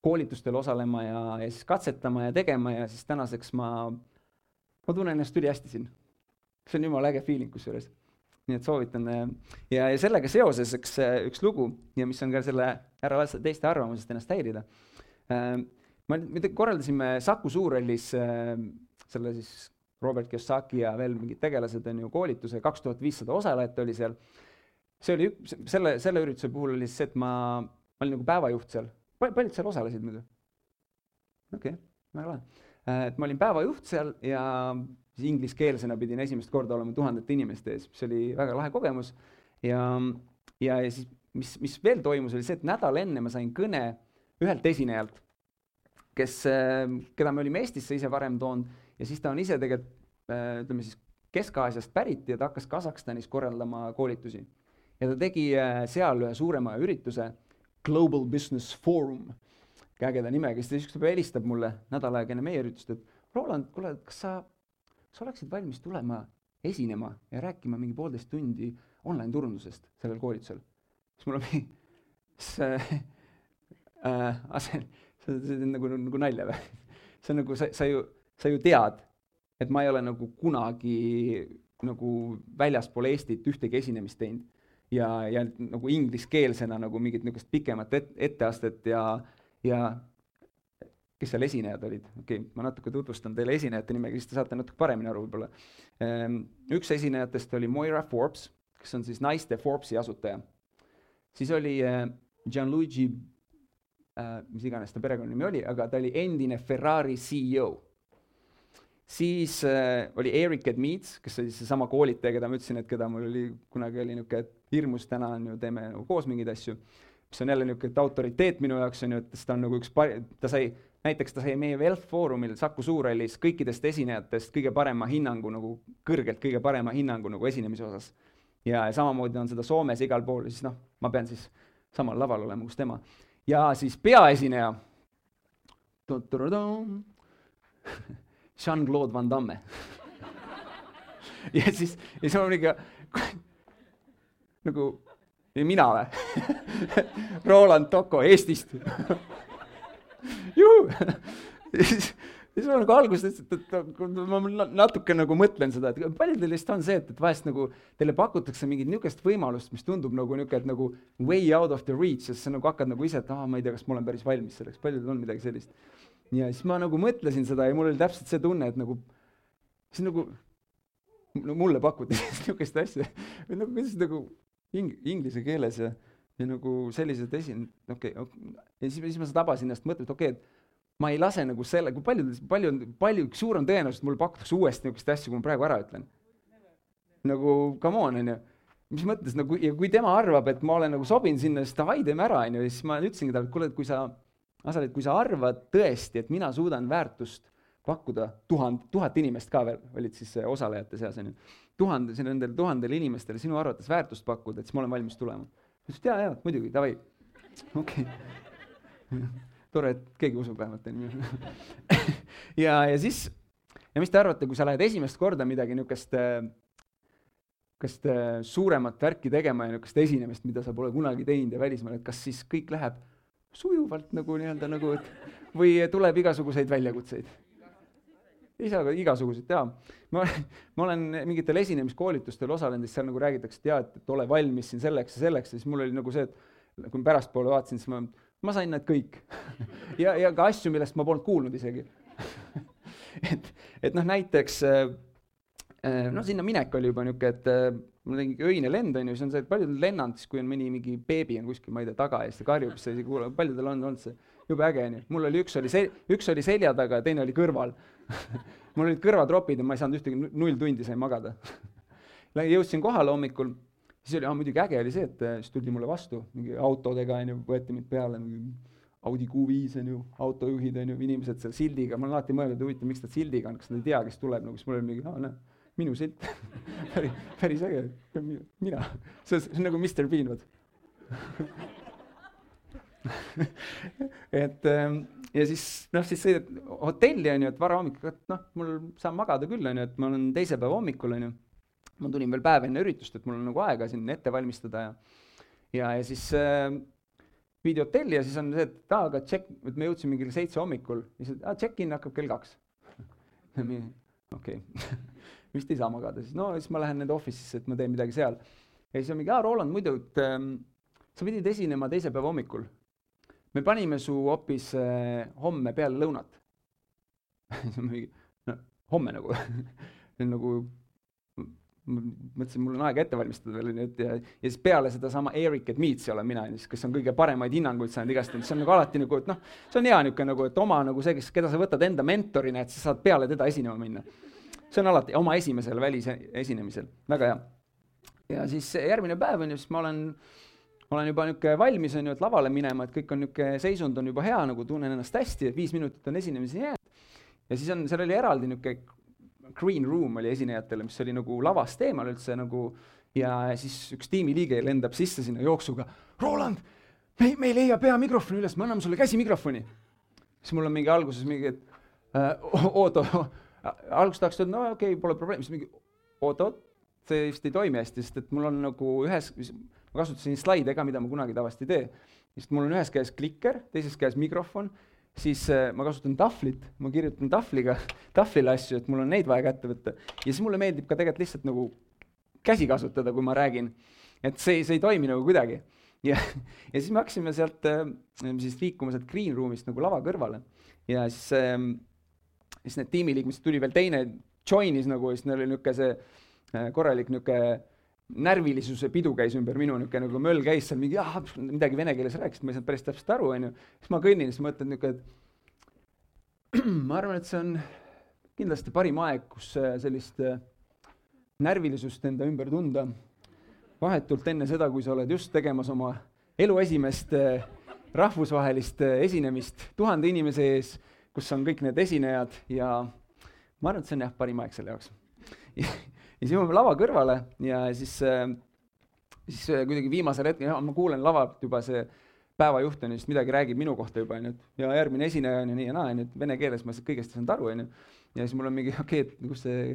koolitustel osalema ja, ja siis katsetama ja tegema ja siis tänaseks ma, ma tunnen ennast ülihästi siin. see on jumala äge feeling kusjuures. nii et soovitan ja, ja sellega seoses üks, üks lugu ja mis on ka selle ära lasta teiste arvamusest ennast häirida ma, me korraldasime Saku Suurhallis äh, selle siis Robert Kiyosaki ja veel mingid tegelased on ju koolituse, kaks tuhat viissada osalejat oli seal. see oli üks, selle, selle ürituse puhul oli siis see, et ma, ma olin nagu päevajuht seal, paljud seal osalesid muidu? okei okay,, väga lahe. Äh, et ma olin päevajuht seal ja siis ingliskeelsena pidin esimest korda olema tuhandete inimeste ees, mis oli väga lahe kogemus. ja, ja, ja siis, mis, mis veel toimus, oli see, et nädal enne ma sain kõne ühelt esinejalt, kes, äh, keda me olime Eestisse ise varem toonud ja siis ta on ise tegelikult äh, ütleme siis Kesk-Aasiast pärit ja ta hakkas Kasahstanis korraldama koolitusi. ja ta tegi äh, seal ühe suurema ürituse, Global Business Forum, ägeda nimega, siis ta peale helistab mulle nädal aega enne meie üritust, et Roland, kuule, kas sa, sa oleksid valmis tulema esinema ja rääkima mingi poolteist tundi online turundusest sellel koolitusel? siis mul on mingi, see äh, see, see on nagu, nagu nalja või? see on nagu, sa, sa ju, sa ju tead, et ma ei ole nagu kunagi nagu väljaspool Eestit ühtegi esinemist teinud ja, ja nagu ingliskeelsena nagu mingit niisugust pikemat et, etteastet ja, ja kes seal esinejad olid, okei okay,, ma natuke tutvustan teile esinejate nimega, siis te saate natuke paremini aru võib-olla. Ehm, üks esinejatest oli Moira Forbes, kes on siis naiste Forbesi asutaja. siis oli äh, Gianluigi, äh, mis iganes ta perekonnanimi oli, aga ta oli endine Ferrari CEO. siis äh, oli Eric Edmeets, kes oli seesama koolitaja, keda ma ütlesin, et keda mul oli, kunagi oli niisugune hirmus, täna on ju, teeme nagu koos mingeid asju, mis on jälle niisugune autoriteet minu jaoks, on ju, et ta on nagu üks par-, ta sai näiteks ta sai meie Wealth Forumil Saku Suurhallis kõikidest esinejatest kõige parema hinnangu nagu, kõrgelt kõige parema hinnangu nagu esinemise osas. ja samamoodi on seda Soomes igal pool, siis noh, ma pean siis samal laval olema, kus tema. Ja siis peaesineja, Jean-Claude Van Damme. Ja siis, ja siis on ikka nagu mina või? Roland Toko Eestist. Juhu! Ja siis, siis ma nagu alguses ütlesin, et, et ma natuke nagu mõtlen seda, et paljudel vist on see, et, et vahest nagu teile pakutakse mingit niisugust võimalust, mis tundub nagu niisugune, et nagu way out of the reach, sest sa nagu hakkad nagu ise, et aa, ma ei tea, kas ma olen päris valmis selleks, paljudel on midagi sellist. ja siis ma nagu mõtlesin seda ja mul oli täpselt see tunne, et nagu, siis nagu no mulle pakuti niisugust asja, või nagu kuidas nagu ing-, inglise keeles ja ja nagu sellised esin-, okei okay,, ja siis, siis ma tabasin ennast mõttelt, okei okay,, et ma ei lase nagu selle, kui palju, palju, palju suurem tõenäosus, et mulle pakutakse uuesti niisuguseid asju, kui ma praegu ära ütlen. nagu come on, on ju. mis mõttes nagu ja kui tema arvab, et ma olen nagu sobin sinna, siis davai, teeme ära, on ju, ja siis ma ütlesingi talle, et kuule, et kui sa, Asal, et kui sa arvad tõesti, et mina suudan väärtust pakkuda tuhand, tuhat inimest ka veel, olid siis osalejate seas, on ju, tuhande, nendele tuhandele inimestele sinu arvates väärtust pakkuda, et siis ma olen valmis tulema ta ütles, et jaa, jaa, muidugi, davai. okei okay. tore, et keegi usub vähemalt, on ju. ja, ja siis, ja mis te arvate, kui sa lähed esimest korda midagi niisugust niisugust suuremat värki tegema ja niisugust esinemist, mida sa pole kunagi teinud ja välismaal, et kas siis kõik läheb sujuvalt nagu nii-öelda nagu, et või tuleb igasuguseid väljakutseid? isaga igasuguseid teha. ma, ma olen mingitel esinemiskoolitustel osalenud, siis seal nagu räägitakse, et jaa, et, et ole valmis siin selleks ja selleks ja siis mul oli nagu see, et kui ma pärastpoole vaatasin, siis ma, ma sain need kõik. Ja, ja ka asju, millest ma polnud kuulnud isegi. Et, et noh, näiteks noh, sinna minek oli juba niisugune, et mul oli öine lend, on ju, siis on see, et paljud on lennanud, siis kui on mõni mingi beebi on kuskil, ma ei tea, taga ja siis ta karjub, siis ei kuule, paljudel on olnud see jube äge, on ju. mul oli üks oli sel-, üks oli selja taga ja teine oli kõrval. Mul olid kõrvatropid ja ma ei saanud ühtegi, null tundi sain magada. Jõudsin kohale hommikul, siis oli, muidugi äge oli see, et äh, siis tuldi mulle vastu mingi autodega, on ju, võeti mind peale, Audi Q5 on ju, autojuhid on ju, inimesed seal sildiga, ma olen alati mõelnud, huvitav, miks nad sildiga on, kas nad ei tea, kes tuleb, nagu siis mul oli mingi, aa näe, minu silt. Päris, päris äge, mina, see on nagu Mr Bean, vot et ähm, ja siis noh, siis sõidad hotelli on ju, et varahommikul, et noh, mul saan magada küll on ju, et ma olen teise päeva hommikul on ju. Ma tulin veel päev enne üritust, et mul on nagu aega siin ette valmistada ja ja, ja siis äh, viidi hotelli ja siis on see, et aa, aga check, et me jõudsime kell seitse hommikul, siis aa, check-in hakkab kell kaks. okei, vist ei saa magada, siis. No siis ma lähen nende office'isse, et ma teen midagi seal. ja siis on mingi, aa, Roland, muidu, et ähm, sa pidid esinema teise päeva hommikul. Me panime su hoopis äh, homme peale lõunat. No homme nagu. Nagu mõtlesin, mul on aega ette valmistada veel, onju, et ja, ja siis peale sedasama Eric Edmeetsi olen mina, onju, kes on kõige paremaid hinnanguid saanud igast, see on nagu alati nagu, et noh, see on hea niisugune nagu, et oma nagu see, kes, keda sa võtad enda mentorina, et sa saad peale teda esinema minna. see on alati oma esimesel välisesinemisel, väga hea. ja siis järgmine päev, onju, siis ma olen olen juba niisugune valmis, on ju, et lavale minema, et kõik on niisugune, seisund on juba hea, nagu tunnen ennast hästi, et viis minutit on esinemiseni jäänud. ja siis on, seal oli eraldi niisugune green room oli esinejatele, mis oli nagu lavast eemal üldse nagu ja siis üks tiimiliige lendab sisse sinna jooksuga, Roland, me, me ei leia peamikrofoni üles, me anname sulle käsimikrofoni. siis mul on mingi alguses mingi, et äh, oot-oot, alguses tahaks öelda, no okei okay,, pole probleemi, siis mingi oot-oot, see vist ei toimi hästi, sest et mul on nagu ühes, ma kasutasin slaide ka, mida ma kunagi tavaliselt ei tee. sest mul on ühes käes klikker, teises käes mikrofon, siis äh, ma kasutan tahvlit, ma kirjutan tahvliga, tahvlile asju, et mul on neid vaja kätte võtta. ja siis mulle meeldib ka tegelikult lihtsalt nagu käsi kasutada, kui ma räägin. et see, see ei toimi nagu kuidagi. ja, ja siis me hakkasime sealt äh, siis liikuma sealt green room'ist nagu lava kõrvale ja siis äh,, siis need tiimiliikmed, siis tuli veel teine, join'is nagu, siis neil oli niisugune see korralik niisugune närvilisuse pidu käis ümber minu, niisugune nagu möll käis seal mingi jah, midagi vene keeles rääkisid, ma ei saanud päris täpselt aru, onju. siis ma kõnnin, siis mõtlen niisugune, et ma arvan, et see on kindlasti parim aeg, kus äh, sellist äh, närvilisust enda ümber tunda. vahetult enne seda, kui sa oled just tegemas oma elu esimest äh, rahvusvahelist esinemist tuhande inimese ees, kus on kõik need esinejad ja ma arvan, et see on jah, parim aeg selle jaoks ja siis jõuame lava kõrvale ja siis, äh, siis äh, kuidagi viimasel hetkel, ma kuulen lavalt juba see päevajuht on ju, siis midagi räägib minu kohta juba onju, et ja järgmine esineja on ju nii ja naa onju, et vene keeles ma kõigest ei saanud aru onju. ja siis mul on mingi okei okay,, et kus see,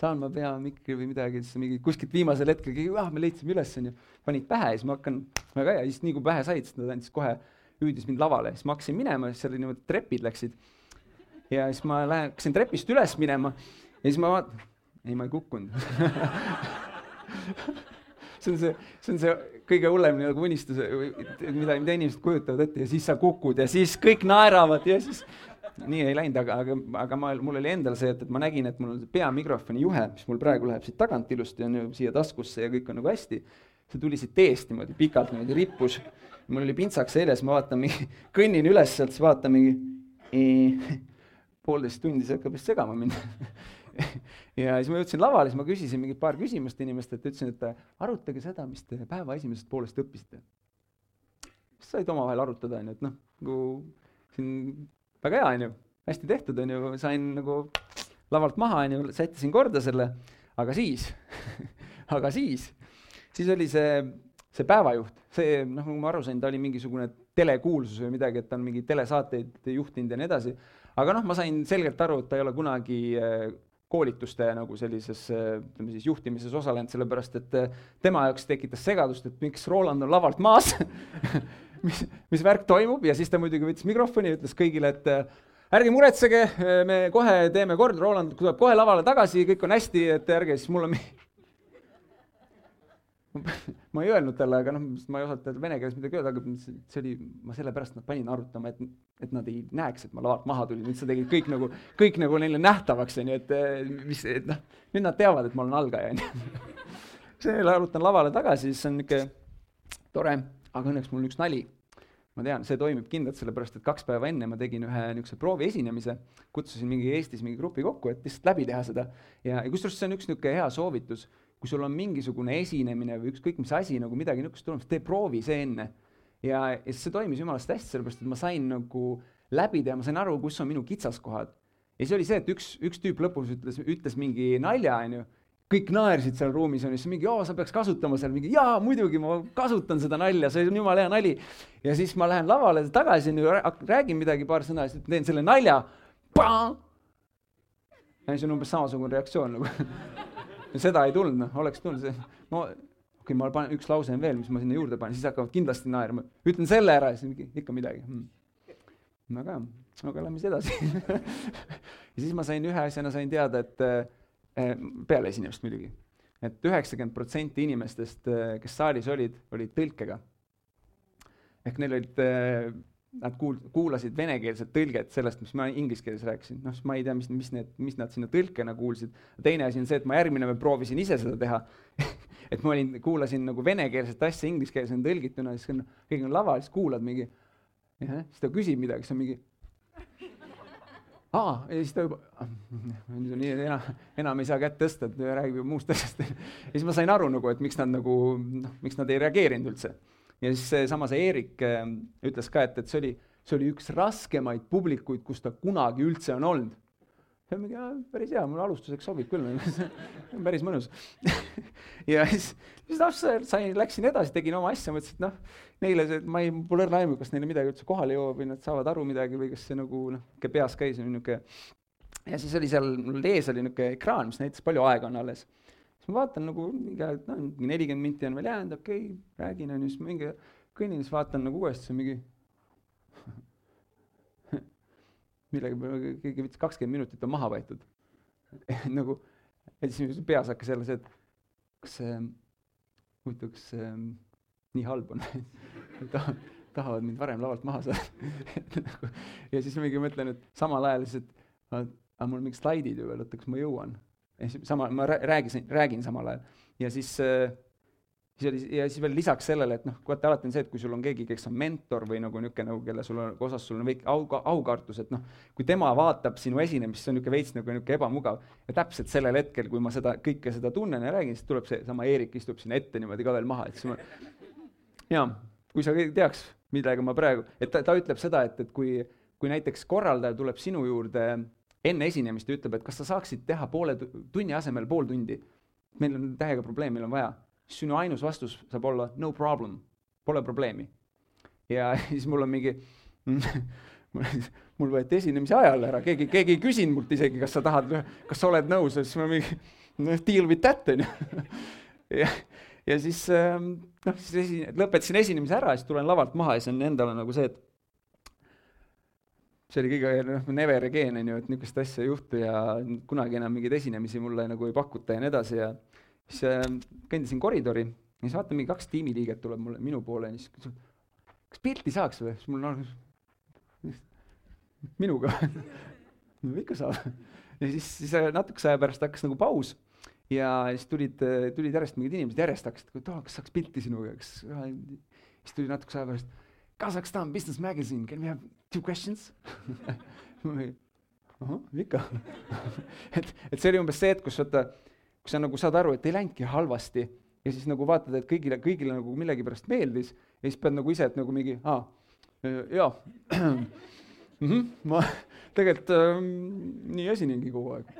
saan ma pea mikri või midagi, siis mingi kuskilt viimasel hetkel keegi, ah me leidsime üles onju, panid pähe ja siis ma hakkan, väga hea, siis nii kui pähe said, siis nad andsid kohe, hüüdis mind lavale, siis ma hakkasin minema, siis seal niimoodi trepid läksid. ja siis ma lähen, hakkasin trepist üles minema ja siis ma vaatan ei, ma ei kukkunud see on see, see on see kõige hullem nagu unistus, mida, mida inimesed kujutavad ette ja siis sa kukud ja siis kõik naeravad ja siis nii ei läinud, aga, aga, aga ma, mul oli endal see, et, et ma nägin, et mul on peamikrofoni juhe, mis mul praegu läheb siit tagant ilusti, on ju, siia taskusse ja kõik on nagu hästi. see tuli siit eest niimoodi pikalt niimoodi rippus. mul oli pintsaks seljas, ma vaatan mingi, kõnnin üles sealt, siis vaatan mingi poolteist tundi, see hakkab vist segama mind ja siis ma jõudsin lavale, siis ma küsisin mingi paar küsimust inimestelt, ütlesin, et arutage seda, mis te päeva esimesest poolest õppisite. siis said omavahel arutada, onju, et noh, nagu siin väga hea, onju, hästi tehtud, onju, sain nagu lavalt maha, onju, sättisin korda selle, aga siis aga siis, siis oli see, see päevajuht, see noh, nagu ma aru sain, ta oli mingisugune telekuulsus või midagi, et ta on mingeid telesaateid juhtinud ja nii edasi. aga noh, ma sain selgelt aru, et ta ei ole kunagi koolituste nagu sellises ütleme siis juhtimises osalenud, sellepärast et eh, tema jaoks tekitas segadust, et miks Roland on lavalt maas mis, mis värk toimub ja siis ta muidugi võttis mikrofoni ja ütles kõigile, et eh, ärge muretsege, me kohe teeme korda, Roland tuleb kohe lavale tagasi, kõik on hästi, et ärge siis mulle ma ei öelnud talle, aga noh, ma ei osanud talle vene keeles midagi öelda, aga see oli, ma sellepärast nad panin arutama, et, et nad ei näeks, et ma lavalt maha tulin, nüüd sa tegid kõik nagu, kõik nagu neile nähtavaks, onju, et mis, et noh, nüüd nad teavad, et ma olen algaja, onju. seejärel arutan lavale tagasi, siis on niisugune tore, aga õnneks mul on üks nali. ma tean, see toimib kindlalt, sellepärast et kaks päeva enne ma tegin ühe niisuguse proovi esinemise, kutsusin mingi Eestis mingi grupi kokku, et lihtsalt läbi teha seda ja, ja kusjuures see on üks niisugune hea soovitus kui sul on mingisugune esinemine või ükskõik mis asi nagu midagi niisugust tulemas, tee proovi see enne. ja, ja see toimis jumalast hästi, sellepärast et ma sain nagu läbi teha, ma sain aru, kus on minu kitsaskohad. ja siis oli see, et üks, üks tüüp lõpus ütles, ütles mingi nalja, onju, kõik naersid seal ruumis, onju, siis mingi, oo, sa peaks kasutama seal mingi, jaa, muidugi ma kasutan seda nalja, see on jumala hea nali. ja siis ma lähen lavale tagasi, räägin midagi, paar sõna, siis teen selle nalja. ja siis on umbes samasugune reaktsioon nagu seda ei tulnud, noh, oleks tulnud see, no okei okay,, ma panen, üks lause on veel, mis ma sinna juurde panen, siis hakkavad kindlasti naerma. ütlen selle ära ja siis ikka midagi hmm.. väga hea, aga lähme siis edasi ja siis ma sain ühe asjana sain teada, et äh, peale esinemist muidugi, et üheksakümmend protsenti inimestest, eh, kes saalis olid, olid tõlkega. ehk neil olid äh, nad kuul-, kuulasid venekeelset tõlget sellest, mis ma inglise keeles rääkisin, noh, siis ma ei tea, mis, mis need, mis nad sinna tõlkena kuulsid. teine asi on see, et ma järgmine päev proovisin ise seda teha. Et ma olin, kuulasin nagu venekeelset asja inglise keeles on tõlgituna, siis on, keegi on laval, siis kuulad mingi, siis ta küsib midagi, siis on mingi aa, ja siis ta juba, nüüd on nii, enam, enam ei saa kätt tõsta, et räägib ju muust asjast. Ja siis ma sain aru nagu, et miks nad nagu, noh, miks nad ei reageerinud üldse ja siis seesama see Eerik äh, ütles ka, et, et see oli, see oli üks raskemaid publikuid, kus ta kunagi üldse on olnud. see on mingi, päris hea, mulle alustuseks sobib küll. Päris mõnus. Ja siis, siis noh, sain, läksin edasi, tegin oma asja, mõtlesin, et noh, neile see, ma ei, pole õrna aimu, kas neile midagi üldse kohale jõuab või nad saavad aru midagi või kas see nagu noh, peas käis niisugune. Ja siis oli seal, mul ees oli niisugune ekraan, mis näitas, palju aega on alles ma vaatan nagu mingi aeg, noh, mingi nelikümmend minti on veel jäänud, okei okay,, räägin, on ju, siis mingi kõnnin, siis vaatan nagu uuesti, see on mingi millega peale keegi võttis kakskümmend minutit on maha võetud. Nagu, ja siis peas hakkas jälle see, et kas see, huvitav, kas see nii halb on? Tahavad, tahavad mind varem lavalt maha saada. Nagu, ja siis mingi mõtlen, et samal ajal siis, et aga mul on mingid slaidid ju veel, oota, kas ma jõuan. Sama, ma räägin, räägin samal ajal ja siis äh, siis oli, ja siis veel lisaks sellele, et noh, vaata alati on see, et kui sul on keegi, kes on mentor või nagu niisugune nagu, kelle sul on, osas sul on väike au, aukartus, et noh, kui tema vaatab sinu esinemist, see on niisugune veits nagu niisugune ebamugav. ja täpselt sellel hetkel, kui ma seda, kõike seda tunnen ja räägin, siis tuleb seesama Eerik istub sinna ette niimoodi ka veel maha, et siis ma, jaa, kui sa teaks, millega ma praegu, et ta, ta ütleb seda, et, et kui, kui näiteks korraldaja tuleb sinu juurde enne esinemist ja ütleb, et kas sa saaksid teha poole tunni asemel pool tundi, meil on täiega probleem, meil on vaja. Siis sinu ainus vastus saab olla no problem, pole probleemi. ja siis mul on mingi mul võeti esinemise ajal ära, keegi, keegi ei küsinud mult isegi, kas sa tahad, kas sa oled nõus. Siis ma mingi noh, deal with that on ju. ja, ja siis ähm, noh, siis esi-, lõpetasin esinemise ära, siis tulen lavalt maha ja siis on endale nagu see, et see oli kõige, noh, never again on ju, et niisugust asja ei juhtu ja kunagi enam mingeid esinemisi mulle nagu ei pakuta ja nii edasi ja siis äh, kõndisin koridori ja siis vaatan, mingi kaks tiimiliiget tuleb mulle, minu poole ja siis küsis, kas pilti saaks või? siis mul noh, minuga no ikka saab. ja siis, siis äh, natukese aja pärast hakkas nagu paus ja siis tulid, äh, tulid järjest mingid inimesed, järjest hakkasid, et oh, kas saaks pilti sinuga, kas, siis tuli natukese aja pärast, Kasahstan Business Magazine, can we have two questions? Ahah, ikka. Et, et see oli umbes see, et kus vaata kui sa nagu saad aru, et ei läinudki halvasti ja siis nagu vaatad, et kõigile, kõigile nagu millegipärast meeldis ja siis pead nagu ise, et nagu mingi, aa, jaa. Mm, -hmm, ma tegelikult äh, nii esinengi kogu aeg.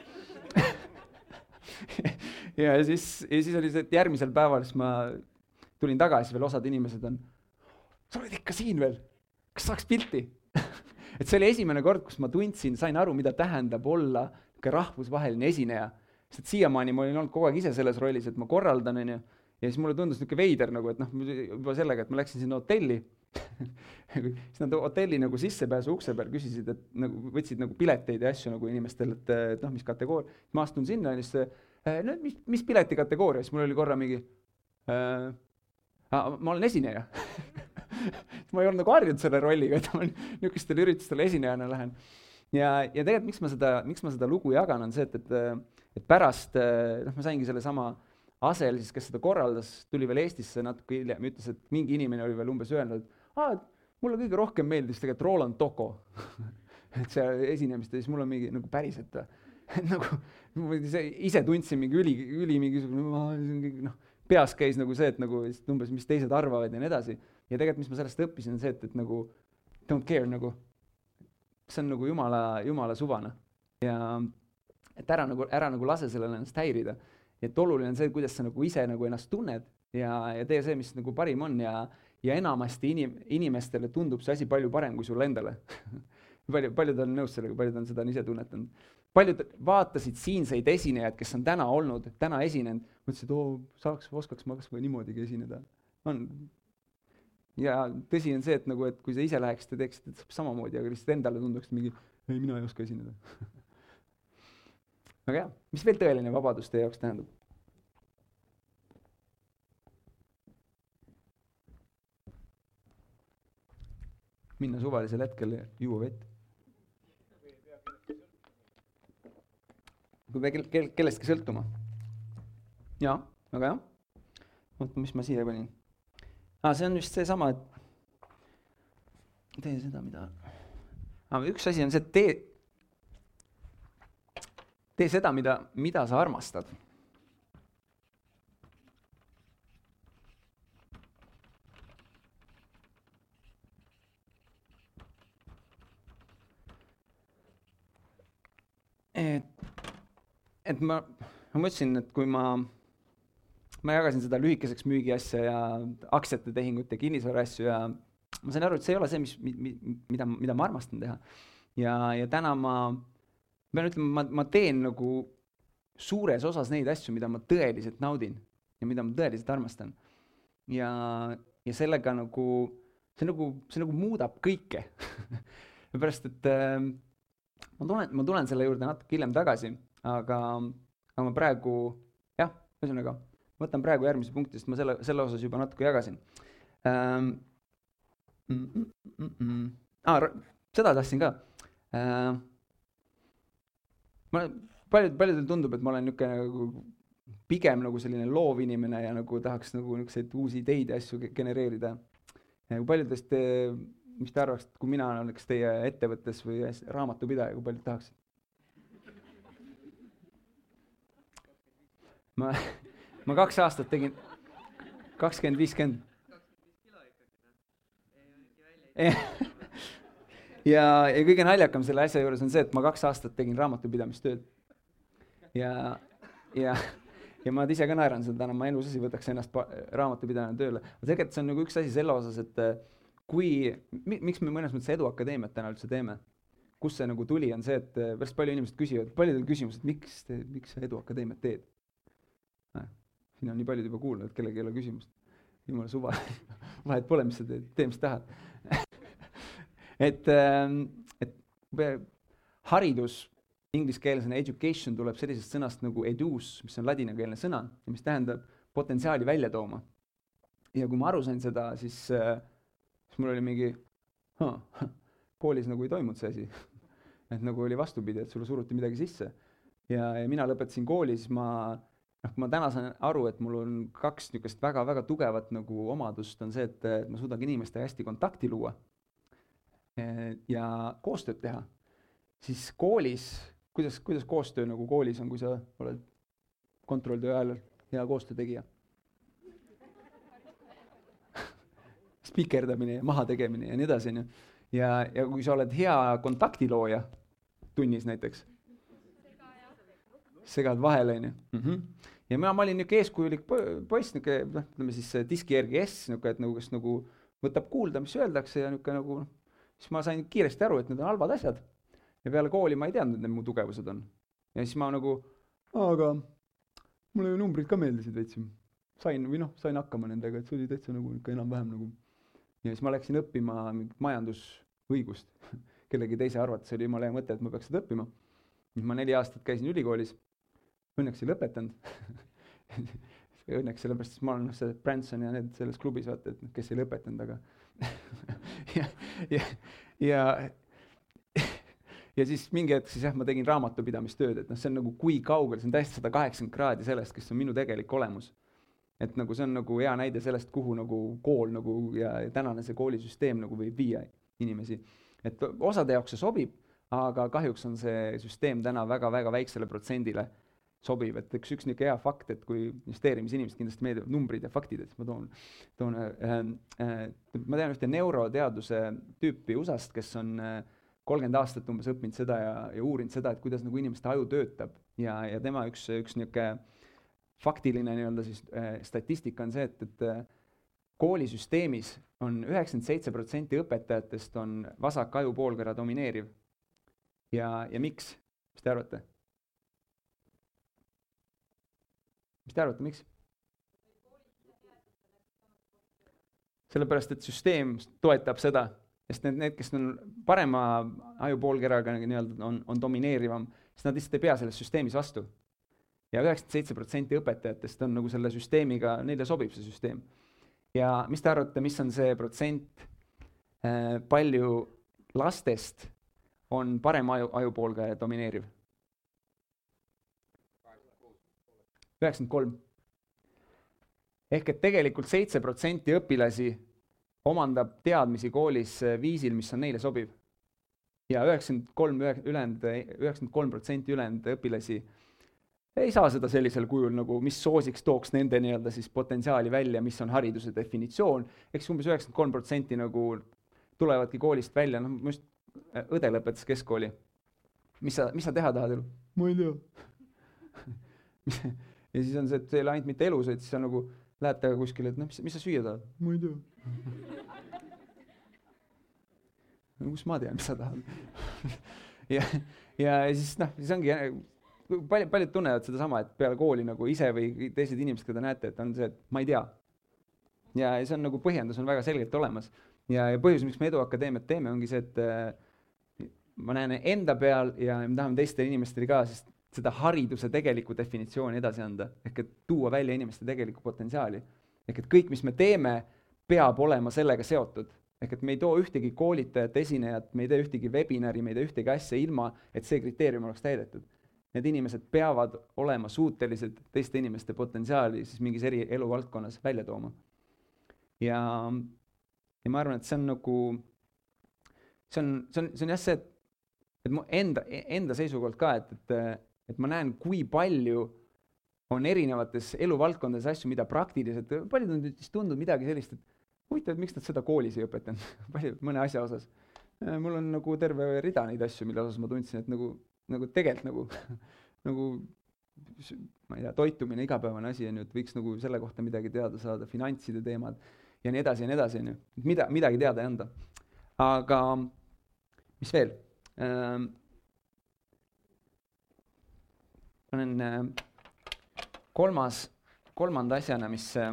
Ja siis, ja siis oli see, et järgmisel päeval siis ma tulin tagasi, veel osad inimesed on, sa oled ikka siin veel, kas saaks pilti et see oli esimene kord, kus ma tundsin, sain aru, mida tähendab olla niisugune rahvusvaheline esineja. Sest siiamaani ma olin olnud kogu aeg ise selles rollis, et ma korraldan, onju, ja siis mulle tundus niisugune veider nagu, et noh, juba sellega, et ma läksin sinna hotelli. Siis nad hotelli nagu sissepääsu ukse peal küsisid, et nagu võtsid nagu pileteid ja asju nagu inimestel, et, et noh, mis kategooria, ma astun sinna ja siis äh, no mis, mis pileti kategooria, siis mul oli korra mingi äh,, ma olen esineja ma ei olnud nagu harjunud selle rolliga, et ma niisugustele üritustele esinejana lähen. ja, ja tegelikult miks ma seda, miks ma seda lugu jagan, on see, et, et et pärast noh, ma saingi sellesama Asel siis, kes seda korraldas, tuli veel Eestisse natuke hiljem, ütles, et mingi inimene oli veel umbes öelnud, et aa, mulle kõige rohkem meeldis tegelikult Roland Toko et seal esinemist ja siis mul on mingi nagu päriselt või nagu ma ise tundsin mingi üli, üli mingisugune noh, peas käis nagu see, et nagu umbes, mis teised arvavad ja nii edasi. Ja tegelikult, mis ma sellest õppisin, on see, et, et nagu don't care nagu, see on nagu jumala, jumala suvane ja et ära nagu, ära nagu lase sellele ennast häirida. et oluline on see, kuidas sa nagu ise nagu ennast tunned ja, ja tee see, mis nagu parim on ja, ja enamasti inim-, inimestele tundub see asi palju parem kui sulle endale palju, paljud on nõus sellega, paljud on seda ise tunnetanud. paljud vaatasid siinseid esinejaid, kes on täna olnud, täna esinenud, mõtlesid, oo, saaks, oskaks ma kas või niimoodigi esineda. on. Ja tõsi on see, et nagu, et kui sa ise läheksid ja teeksid samamoodi, aga lihtsalt endale tunduks mingi, ei, mina ei oska esineda väga hea, mis veel tõeline vabadus teie jaoks tähendab? minna suvalisel hetkel ja juua vett. kui me kell, kellestki sõltuma. jaa, väga hea. oota, mis ma siia panin? Aa, see on vist seesama, et tee seda, mida ah,. üks asi on see, et tee tee seda, mida, mida sa armastad. et, et ma, ma mõtlesin, et kui ma, ma jagasin seda lühikeseks müügiasja ja aktsiate tehingute, kinnisvara asju ja ma sain aru, et see ei ole see, mis, mida, mida ma armastan teha. ja, ja täna ma ma pean ütlema, ma, ma teen nagu suures osas neid asju, mida ma tõeliselt naudin ja mida ma tõeliselt armastan. ja, ja sellega nagu, see nagu, see nagu muudab kõike seepärast, et äh, ma tulen, ma tulen selle juurde natuke hiljem tagasi, aga, aga ma praegu jah, ühesõnaga, võtan praegu järgmise punkti, sest ma selle, selle osas juba natuke jagasin ähm,. Mm, mm, mm, mm. Ah, seda tahtsin ka äh,. ma, paljud, paljudel tundub, et ma olen niisugune nagu pigem nagu selline loov inimene ja nagu tahaks nagu niisuguseid uusi ideid ja asju genereerida. kui paljudest, mis te arvaksite, kui mina oleks teie ettevõttes või raamatupidaja, kui paljud tahaksid? ma, ma kaks aastat tegin, kakskümmend, viiskümmend. ja, ja kõige naljakam selle asja juures on see, et ma kaks aastat tegin raamatupidamistööd. ja, ja, ja ma ise ka naeran seda täna, ma elus ei võtaks ennast raamatupidajana tööle. aga tegelikult see on nagu üks asi selle osas, et äh, kui, miks me mõnes mõttes Eduakadeemiat täna üldse teeme, kust see nagu tuli, on see, et äh, päris palju inimesed küsivad, paljudel küsimus, et miks te, miks sa Eduakadeemiat teed siin on nii paljud juba kuulnud, kellelgi ei ole küsimust. jumala suva vahet pole, mis sa teed, tee, mis tahad et, ähm, et haridus, ingliskeelsena education tuleb sellisest sõnast nagu edus, mis on ladinakeelne sõna ja mis tähendab potentsiaali välja tooma. ja kui ma aru sain seda, siis, äh, siis mul oli mingi, koolis nagu ei toimunud see asi et nagu oli vastupidi, et sulle suruti midagi sisse. ja, ja mina lõpetasin kooli, siis ma noh, kui ma täna saan aru, et mul on kaks niisugust väga-väga tugevat nagu omadust, on see, et, et ma suudan inimestega hästi kontakti luua eh, ja koostööd teha, siis koolis, kuidas, kuidas koostöö nagu koolis on, kui sa oled kontrolltöö ajal hea koostöötegija? spikerdamine ja mahategemine ja nii edasi, on ju. ja, ja kui sa oled hea kontaktilooja tunnis näiteks segad vahele, onju. Mhm. ja mina, ma olin niisugune eeskujulik poiss, niisugune noh, ütleme siis diski järgi S, niisugune, et nagu, kes nagu võtab kuulda, mis öeldakse ja niisugune nagu, siis ma sain kiiresti aru, et need on halvad asjad. ja peale kooli ma ei teadnud, et need mu tugevused on. ja siis ma nagu, aga mulle ju numbrid ka meeldisid veits. sain või noh, sain hakkama nendega, et see oli täitsa nagu niisugune enam-vähem nagu. ja siis ma läksin õppima mingit majandusõigust kellegi teise arvates oli jumala hea mõte, et ma peaks seda õppima. siis ma neli aastat käisin ülikoolis õnneks ei lõpetanud õnneks sellepärast, et ma olen noh, see Branson ja need selles klubis vaata, et noh, kes ei lõpetanud, aga ja, ja, ja ja siis mingi hetk siis jah, ma tegin raamatupidamistööd, et noh, see on nagu kui kaugel, see on täiesti sada kaheksakümmend kraadi sellest, kes on minu tegelik olemus. et nagu see on nagu hea näide sellest, kuhu nagu kool nagu ja, ja tänane see koolisüsteem nagu võib viia inimesi. et osade jaoks see sobib, aga kahjuks on see süsteem täna väga-väga väiksele protsendile sobiv, et üks, üks niisugune hea fakt, et kui investeerimisinimesed kindlasti meeldivad numbrid ja faktid, et ma toon, toon äh, äh, ma tean ühte neuroteaduse tüüpi USA-st, kes on kolmkümmend äh, aastat umbes õppinud seda ja, ja uurinud seda, et kuidas nagu inimeste aju töötab ja, ja tema üks, üks niisugune faktiline nii-öelda siis äh, statistika on see, et, et äh, koolisüsteemis on üheksakümmend seitse protsenti õpetajatest on vasak ajupoolkera domineeriv. ja, ja miks, mis te arvate? Mis te arvate, miks? sellepärast, et süsteem toetab seda, sest need, need, kes on parema ajupoolkeraga nii-öelda on, on domineerivam, siis nad lihtsalt ei pea selles süsteemis vastu. ja üheksakümmend seitse protsenti õpetajatest on nagu selle süsteemiga, neile sobib see süsteem. ja mis te arvate, mis on see protsent äh,, palju lastest on parem aju, ajupoolge domineeriv? Üheksakümmend kolm. ehk et tegelikult seitse protsenti õpilasi omandab teadmisi koolis äh, viisil, mis on neile sobiv. ja üheksakümmend kolm, ülejäänud, üheksakümmend kolm protsenti ülejäänud õpilasi ei saa seda sellisel kujul nagu, mis soosiks, tooks nende nii-öelda siis potentsiaali välja, mis on hariduse definitsioon, eks umbes üheksakümmend kolm protsenti nagu tulevadki koolist välja, noh, ma just, äh, õde lõpetas keskkooli. mis sa, mis sa teha tahad elu? ma ei tea ja siis on see, et ei ole ainult mitte elusõit, siis on nagu, lähed temaga kuskile, et noh, mis, mis sa süüa tahad? ma ei tea no kus ma tean, mis sa tahad ja, ja siis noh, siis ongi paljud, paljud tunnevad sedasama, et peale kooli nagu ise või teised inimesed, keda näete, et on see, et ma ei tea. ja, see on nagu põhjendus on väga selgelt olemas ja, ja põhjus, miks me Eduakadeemiat teeme, ongi see, et äh, ma näen enda peal ja me tahame teistele inimestele ka siis seda hariduse tegelikku definitsiooni edasi anda, ehk et tuua välja inimeste tegelikku potentsiaali. ehk et kõik, mis me teeme, peab olema sellega seotud. ehk et me ei too ühtegi koolitajat, esinejat, me ei tee ühtegi webinari, me ei tee ühtegi asja ilma, et see kriteerium oleks täidetud. Need inimesed peavad olema suutelised teiste inimeste potentsiaali siis mingis eri eluvaldkonnas välja tooma. ja, ja ma arvan, et see on nagu, see on, see on, see on jah see, et, et mu enda, enda seisukohalt ka, et, et, et ma näen, kui palju on erinevates eluvaldkondades asju, mida praktiliselt, paljud on siis tundnud midagi sellist, et huvitav, et miks nad seda koolis ei õpetanud paljud mõne asja osas. mul on nagu terve rida neid asju, mille osas ma tundsin, et nagu, nagu tegelikult nagu nagu ma ei tea, toitumine, igapäevane asi on ju, et võiks nagu selle kohta midagi teada saada, finantside teemad ja nii edasi ja nii edasi, on ju, mida, midagi teada ei anda. aga mis veel ähm,? Panen äh, kolmas, kolmanda asjana, mis äh,,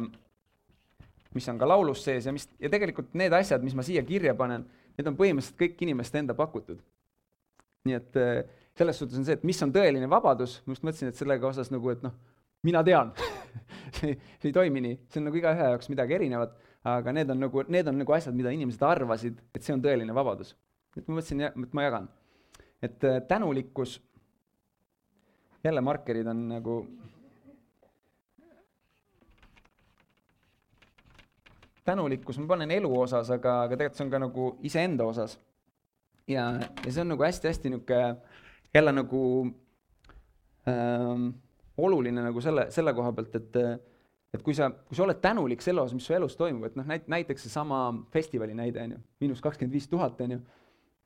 mis on ka laulus sees ja mis, ja tegelikult need asjad, mis ma siia kirja panen, need on põhimõtteliselt kõik inimeste enda pakutud. nii et äh, selles suhtes on see, et mis on tõeline vabadus, ma just mõtlesin, et sellega osas nagu, et noh, mina tean see, see ei toimi nii, see on nagu igaühe jaoks midagi erinevat, aga need on nagu, need on nagu asjad, mida inimesed arvasid, et see on tõeline vabadus. et ma mõtlesin, et ma jagan. et tänulikkus, jälle markerid on nagu tänulikkus, ma panen elu osas, aga, aga tegelikult see on ka nagu iseenda osas. ja, ja see on nagu hästi-hästi niisugune jälle nagu ähm, oluline nagu selle, selle koha pealt, et et kui sa, kui sa oled tänulik selle osas, mis su elus toimub, et noh, näit-, näiteks seesama festivali näide, on ju, miinus kakskümmend viis tuhat, on ju,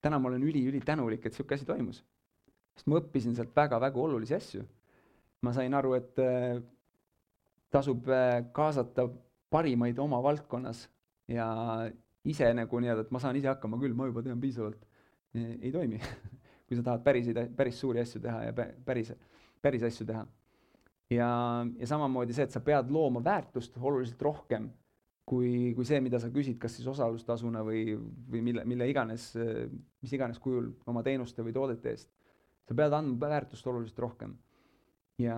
täna ma olen üli-ülitänulik, et niisugune asi toimus. Sest ma õppisin sealt väga-väga olulisi asju. ma sain aru, et äh, tasub äh, kaasata parimaid oma valdkonnas ja ise nagu nii-öelda, et ma saan ise hakkama küll, ma juba tean piisavalt, ei toimi kui sa tahad päris, päris suuri asju teha ja päris, päris asju teha ja, ja samamoodi see, et sa pead looma väärtust oluliselt rohkem kui, kui see, mida sa küsid, kas siis osalustasuna või, või mille, mille iganes, mis iganes kujul oma teenuste või toodete eest. Sa pead andma väärtust oluliselt rohkem. ja,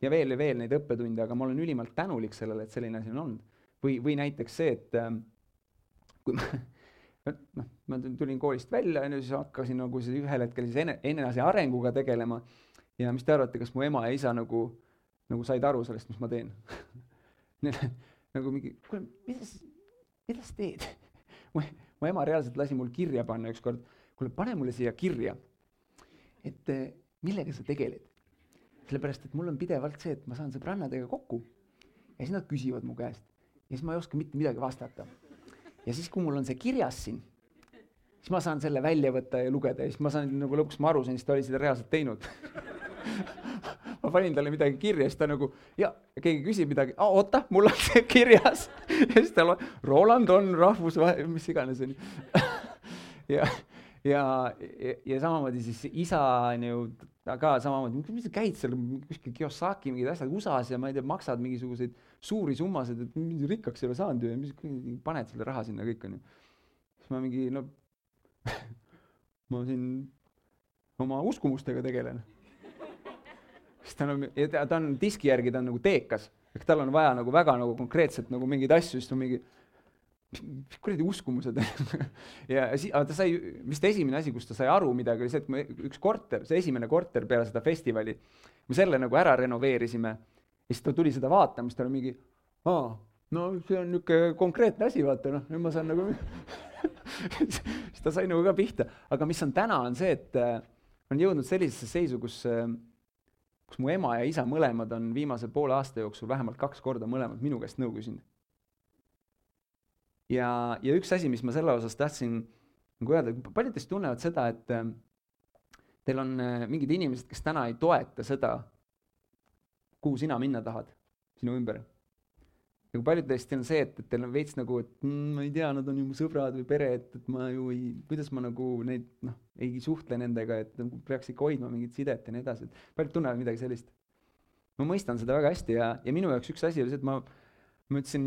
ja veel ja veel neid õppetunde, aga ma olen ülimalt tänulik sellele, et selline asi on olnud. või, või näiteks see, et äh, kui ma noh, ma tulin koolist välja, on ju, siis hakkasin nagu siis ühel hetkel siis ene, enesearenguga tegelema. Ja mis te arvate, kas mu ema ja isa nagu, nagu said aru sellest, mis ma teen? Nagu mingi, kuule, mida sa, mida sa teed? Mu, mu ema reaalselt lasi mul kirja panna ükskord, kuule, pane mulle siia kirja, et eh, millega sa tegeled. sellepärast, et mul on pidevalt see, et ma saan sõbrannadega kokku ja siis nad küsivad mu käest ja siis ma ei oska mitte midagi vastata. ja siis, kui mul on see kirjas siin, siis ma saan selle välja võtta ja lugeda ja siis ma saan nagu lõpuks ma aru sain, siis ta oli seda reaalselt teinud ma panin talle midagi kirja, siis ta nagu ja keegi küsib midagi, oota, mul on see kirjas ja siis ta loeb, Roland on rahvusvaheline, mis iganes onju ja, ja, ja, ja samamoodi siis isa on ju ka samamoodi, mis sa käid seal kuskil Kiyosaki mingid asjad USA-s ja ma ei tea, maksad mingisuguseid suuri summasid, et rikkaks ei ole saanud ju ja mis paned selle raha sinna kõik onju. siis ma mingi no ma siin oma uskumustega tegelen siis ta on, ta on diski järgi, ta on nagu teekas, ehk tal on vaja nagu väga nagu konkreetselt nagu mingeid asju, siis ta on mingi, mis kuradi uskumused ja siis, aga ta sai, vist esimene asi, kus ta sai aru midagi, oli see, et me üks korter, see esimene korter peale seda festivali, me selle nagu ära renoveerisime ja siis ta tuli seda vaatama, siis ta oli mingi, aa, no see on niisugune konkreetne asi, vaata noh, nüüd ma saan nagu siis ta sai nagu ka pihta, aga mis on täna, on see, et äh, on jõudnud sellisesse seisu, kus äh, kus mu ema ja isa mõlemad on viimase poole aasta jooksul vähemalt kaks korda mõlemad minu käest nõu küsinud. Ja, ja üks asi, mis ma selle osas tahtsin nagu öelda, paljud teist tunnevad seda, et äh, teil on äh, mingid inimesed, kes täna ei toeta seda, kuhu sina minna tahad sinu ümber kui paljud teist on see, et, et teil on veits nagu, et mm, ma ei tea, nad on ju mu sõbrad või pere, et, et ma ju ei, kuidas ma nagu neid noh, ei suhtle nendega, et nagu peaks ikka hoidma mingit sidet ja nii edasi, et paljud tunnevad midagi sellist. ma mõistan seda väga hästi ja, ja minu jaoks üks asi oli see, et ma, ma ütlesin,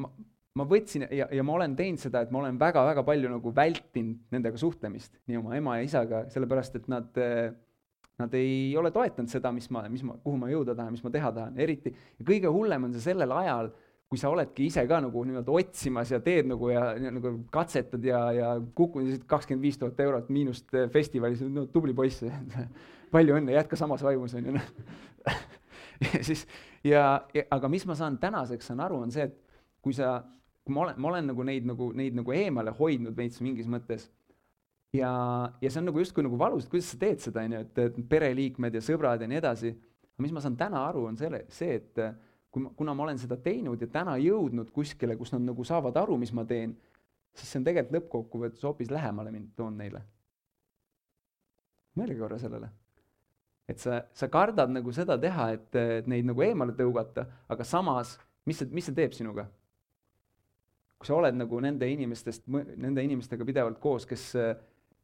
ma, ma võtsin ja, ja ma olen teinud seda, et ma olen väga-väga palju nagu vältinud nendega suhtlemist, nii oma ema ja isaga, sellepärast et nad äh, Nad ei ole toetanud seda, mis ma, mis ma, kuhu ma jõuda tahan, mis ma teha tahan, eriti ja kõige hullem on see sellel ajal, kui sa oledki ise ka nagu nii-öelda otsimas ja teed nagu ja, nagu katsetad ja, ja kukud kakskümmend viis tuhat eurot miinust festivalis, no tubli poiss palju õnne, jätka samas vaimus, on ju, noh. ja siis, ja, ja, aga mis ma saan tänaseks saan aru, on see, et kui sa, kui ma olen, ma olen nagu neid nagu, neid nagu eemale hoidnud veits mingis mõttes ja, ja see on nagu justkui nagu valus, et kuidas sa teed seda, on ju, et, et pereliikmed ja sõbrad ja nii edasi. aga mis ma saan täna aru, on selle, see, et kui ma, kuna ma olen seda teinud ja täna jõudnud kuskile, kus nad nagu saavad aru, mis ma teen, siis see on tegelikult lõppkokkuvõttes hoopis lähemale mind toon neile. mõelge korra sellele. et sa, sa kardad nagu seda teha, et, neid nagu eemale tõugata, aga samas, mis see, mis see teeb sinuga? Kui sa oled nagu nende inimestest, nende inimestega pidevalt koos, kes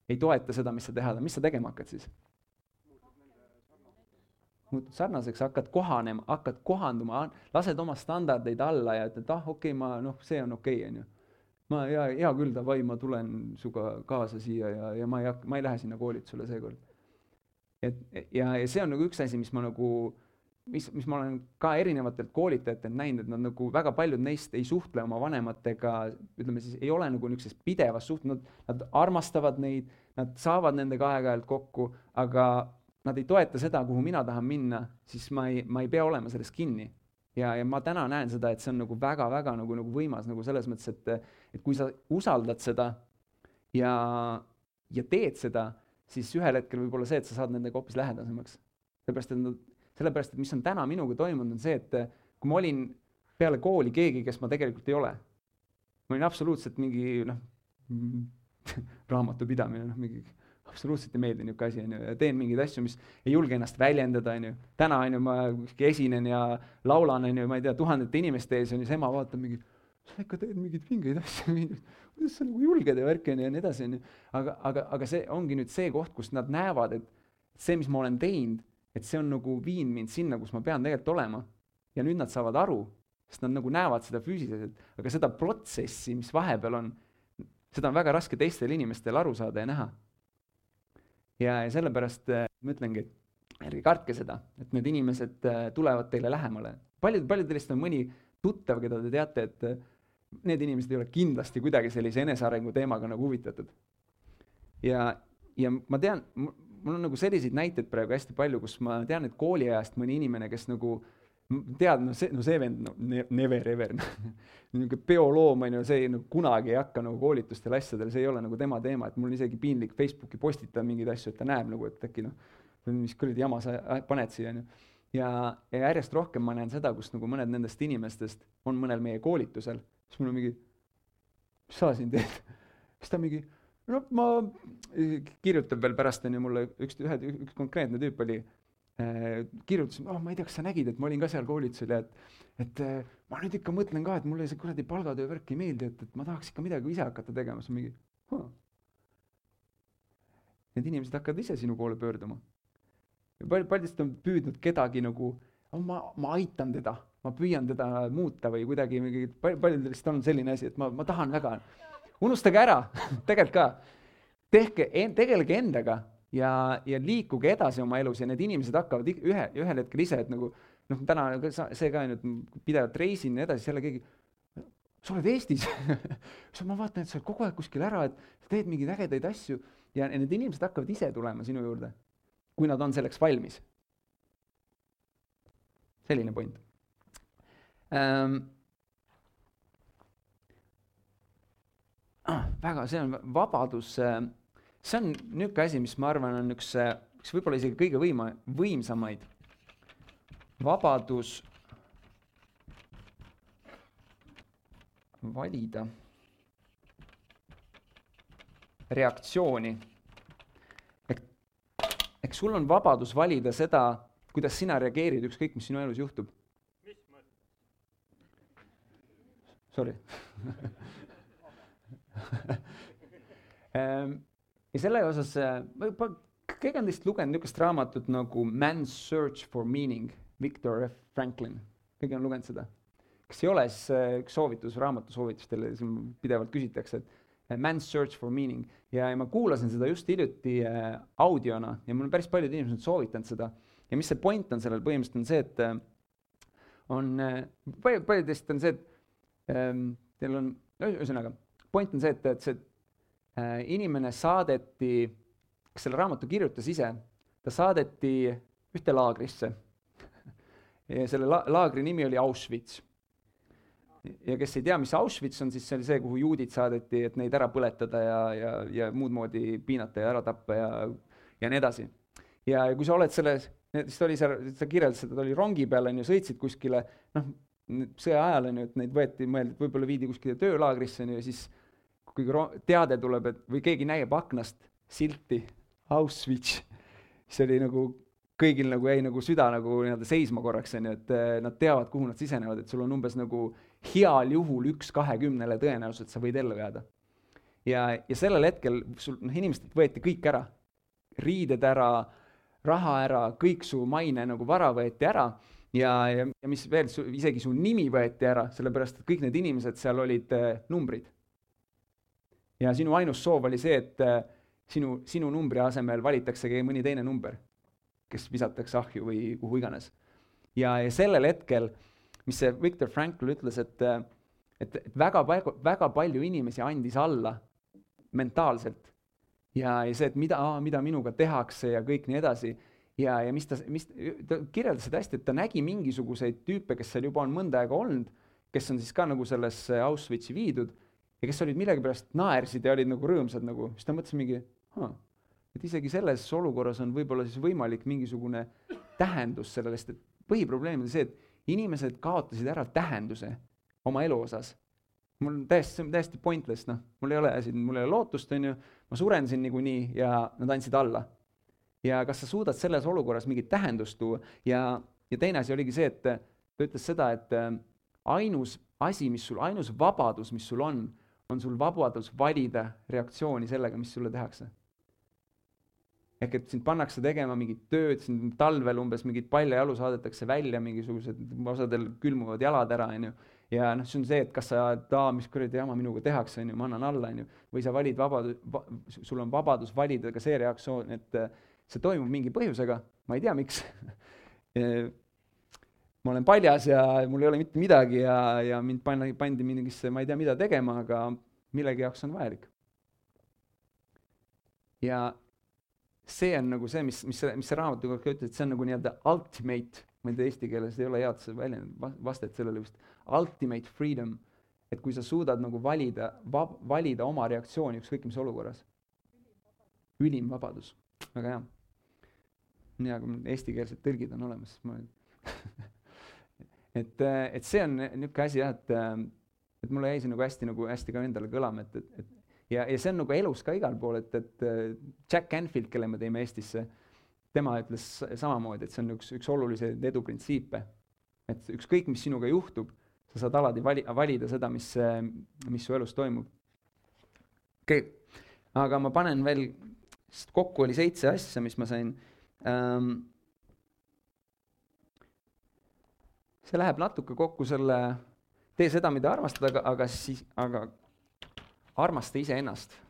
ei toeta seda, mis sa teha mis sa tegema hakkad siis? muutud sarnaseks, hakkad kohanema, hakkad kohanduma, lased oma standardeid alla ja ütled, ah okei okay,, ma noh, see on okei okay,, on ju. ma hea, hea küll, davai, ma tulen sinuga kaasa siia ja, ja ma ei hakka, ma ei lähe sinna koolitusele seekord. et ja, ja see on nagu üks asi, mis ma nagu mis, mis ma olen ka erinevatelt koolitajatelt näinud, et nad nagu väga paljud neist ei suhtle oma vanematega, ütleme siis ei ole nagu niisuguses pidevas suht-, nad, nad armastavad neid, nad saavad nendega aeg-ajalt kokku, aga nad ei toeta seda, kuhu mina tahan minna, siis ma ei, ma ei pea olema sellest kinni. ja, ja ma täna näen seda, et see on nagu väga-väga nagu, nagu võimas nagu selles mõttes, et, et kui sa usaldad seda ja, ja teed seda, siis ühel hetkel võib olla see, et sa saad nendega hoopis lähedasemaks. sellepärast, et nad sellepärast, et mis on täna minuga toimunud, on see, et eh, kui ma olin peale kooli keegi, kes ma tegelikult ei ole, ma olin absoluutselt mingi noh, raamatupidamine, noh mingi absoluutselt ei meeldi niisugune asi, on ju, ja teen mingeid asju, mis ei julge ennast väljendada, on ju. täna, on ju, ma kuskil esinen ja laulan, on ju, ma ei tea, tuhandete inimeste ees, on ju, siis ema vaatab mingi, sa ikka teed mingeid vingeid asju, kuidas sa nagu julged ja värki, on ju, ja nii edasi, on ju. aga, aga, aga see ongi nüüd see koht, kus nad näevad, et see, mis ma olen teinud, et see on nagu viinud mind sinna, kus ma pean tegelikult olema. ja nüüd nad saavad aru, sest nad nagu näevad seda füüsiliselt, aga seda protsessi, mis vahepeal on, seda on väga raske teistel inimestel aru saada ja näha. ja, ja sellepärast äh, ma ütlengi, et ärge kartke seda, et need inimesed äh, tulevad teile lähemale. paljud, paljudel teist on mõni tuttav, keda te teate, et äh, need inimesed ei ole kindlasti kuidagi sellise enesearengu teemaga nagu huvitatud. ja, ja ma tean, mul on nagu selliseid näiteid praegu hästi palju, kus ma tean, et kooliajast mõni inimene, kes nagu tead, no see, no see vend, no never ever niisugune peoloom on ju, see no, kunagi ei hakka nagu koolitustel asjadel, see ei ole nagu tema teema, et mul on isegi piinlik Facebooki postitada mingeid asju, et ta näeb nagu, et äkki noh, mis kuradi jama sa paned siia, on ju. ja, ja järjest rohkem ma näen seda, kus nagu mõned nendest inimestest on mõnel meie koolitusel, siis mul on mingi, mis sa siin teed? siis ta mingi no ma, kirjutab veel pärast, on ju, mulle üks, ühe, üks konkreetne tüüp oli äh,, kirjutas, oh ma ei tea, kas sa nägid, et ma olin ka seal koolitusel ja et, et äh, ma nüüd ikka mõtlen ka, et mulle see kuradi palgatöö värk ei meeldi, et, et ma tahaks ikka midagi ise hakata tegema, siis mingi huh. Need inimesed hakkavad ise sinu poole pöörduma. ja paljud, paljudest on püüdnud kedagi nagu oh,, ma, ma aitan teda, ma püüan teda muuta või kuidagi mingi, paljudel lihtsalt on selline asi, et ma, ma tahan väga unustage ära tegelikult ka, tehke, tegelege endaga ja, ja liikuge edasi oma elus ja need inimesed hakkavad ühe, ühel hetkel ise, et nagu noh, täna see ka et pidevalt reisin ja nii edasi, jälle keegi, sa oled Eestis? Ma vaatan, et sa oled kogu aeg kuskil ära, et teed mingeid ägedaid asju ja need inimesed hakkavad ise tulema sinu juurde, kui nad on selleks valmis. selline point. Ähm, ah,. väga, see on vabadus, see on niisugune asi, mis ma arvan, on üks, üks võib-olla isegi kõige võima, võimsamaid. vabadus valida reaktsiooni. ehk sul on vabadus valida seda, kuidas sina reageerid, ükskõik mis sinu elus juhtub. Sorry ja sellega osas, ma keegi on teist lugenud niisugust raamatut nagu Man's Search for Meaning, Victor F Franklin, keegi on lugenud seda? kes ei ole, siis äh, üks soovitus, raamatu soovitus teile, siin pidevalt küsitakse, et äh, Man's Search for Meaning ja, ja ma kuulasin seda just hiljuti äh, audiona ja mul on päris paljud inimesed soovitanud seda. ja mis see point on sellel, põhimõtteliselt on see, et äh, on äh,, paljud, paljudest on see, et ähm, teil on, ühesõnaga, point on see, et, et see äh, inimene saadeti, kes selle raamatu kirjutas ise, ta saadeti ühte laagrisse ja selle la-, laagri nimi oli Auschwitz ja kes ei tea, mis Auschwitz on, siis see oli see, kuhu juudid saadeti, et neid ära põletada ja, ja, ja muud moodi piinata ja ära tappa ja, ja nii edasi. ja, ja kui sa oled selles, siis ta oli seal, sa kirjeldasid, ta oli rongi peal, on ju, sõitsid kuskile, noh, sõja ajal on ju, et neid võeti, mõeldi, et võib-olla viidi kuskile töölaagrisse, on ju, ja siis kui teade tuleb, et või keegi näeb aknast silti Auschwitz, siis oli nagu kõigil nagu jäi nagu süda nagu nii-öelda seisma korraks, on ju, et eh, nad teavad, kuhu nad sisenevad, et sul on umbes nagu heal juhul üks kahekümnele tõenäosus, et sa võid ellu jääda. ja, ja sellel hetkel sul, noh, inimestelt võeti kõik ära, riided ära, raha ära, kõik su maine nagu vara võeti ära ja, ja, ja mis veel, isegi su nimi võeti ära, sellepärast et kõik need inimesed seal olid äh, numbrid. Ja sinu ainus soov oli see, et äh, sinu, sinu numbri asemel valitaksegi mõni teine number, kes visatakse ahju või kuhu iganes. ja, ja sellel hetkel äh, mis see Viktor Frankl ütles, et, et, et väga, väga, väga palju inimesi andis alla mentaalselt. ja, ja see, et mida, mida minuga tehakse ja kõik nii edasi. ja, ja mis ta, mis, ta kirjeldas seda hästi, et ta nägi mingisuguseid tüüpe, kes seal juba on mõnda aega olnud, kes on siis ka nagu sellesse Auschwitzi viidud ja kes olid millegipärast naersid ja olid nagu rõõmsad nagu, siis ta mõtles mingi, et isegi selles olukorras on võib-olla siis võimalik mingisugune tähendus sellele, sest et põhiprobleem on see, et inimesed kaotasid ära tähenduse oma elu osas. mul täiesti, see on täiesti pointless, noh, mul ei ole siin, mul ei ole lootust, on ju, ma suren siin niikuinii ja nad andsid alla. ja kas sa suudad selles olukorras mingit tähendust tuua ja, ja teine asi oligi see, et ta ütles seda, et äh, ainus asi, mis sul, ainus vabadus, mis sul on, on sul vabadus valida reaktsiooni sellega, mis sulle tehakse ehk et sind pannakse tegema mingit tööd, sind talvel umbes mingit paljajalu saadetakse välja, mingisugused, osadel külmuvad jalad ära, on ju. ja noh, see on see, et kas sa, aa, mis kuradi jama minuga tehakse, on ju, ma annan alla, on ju. või sa valid vabadus va,, sul on vabadus valida ka see reaktsioon, et äh, see toimub mingi põhjusega, ma ei tea, miks ma olen paljas ja mul ei ole mitte midagi ja, ja mind panna, pandi mingisse, ma ei tea, mida tegema, aga millegi jaoks on vajalik. ja see on nagu see, mis, mis, mis see raamatu kohta ütleb, et see on nagu nii-öelda ultimate, ma ei tea, eesti keeles ei ole head see väljend, vastet sellele vist, ultimate freedom, et kui sa suudad nagu valida, valida oma reaktsiooni ükskõik mis olukorras. ülim vabadus, väga hea. nii kui eestikeelsed tõlgid on olemas, ma et, et see on niisugune asi jah, et, et mulle jäi see nagu hästi nagu hästi ka endale kõlama, et, et, et ja, ja see on nagu elus ka igal pool, et, et äh, Jack Canfield, kelle me tõime Eestisse, tema ütles samamoodi, et see on üks, üks oluliseid edu printsiipe. et ükskõik, mis sinuga juhtub, sa saad alati vali-, valida seda, mis, mis su elus toimub. okei okay., aga ma panen veel, sest kokku oli seitse asja, mis ma sain ähm,. See läheb natuke kokku selle, tee seda, mida armastad, aga, aga siis, aga armasta iseennast.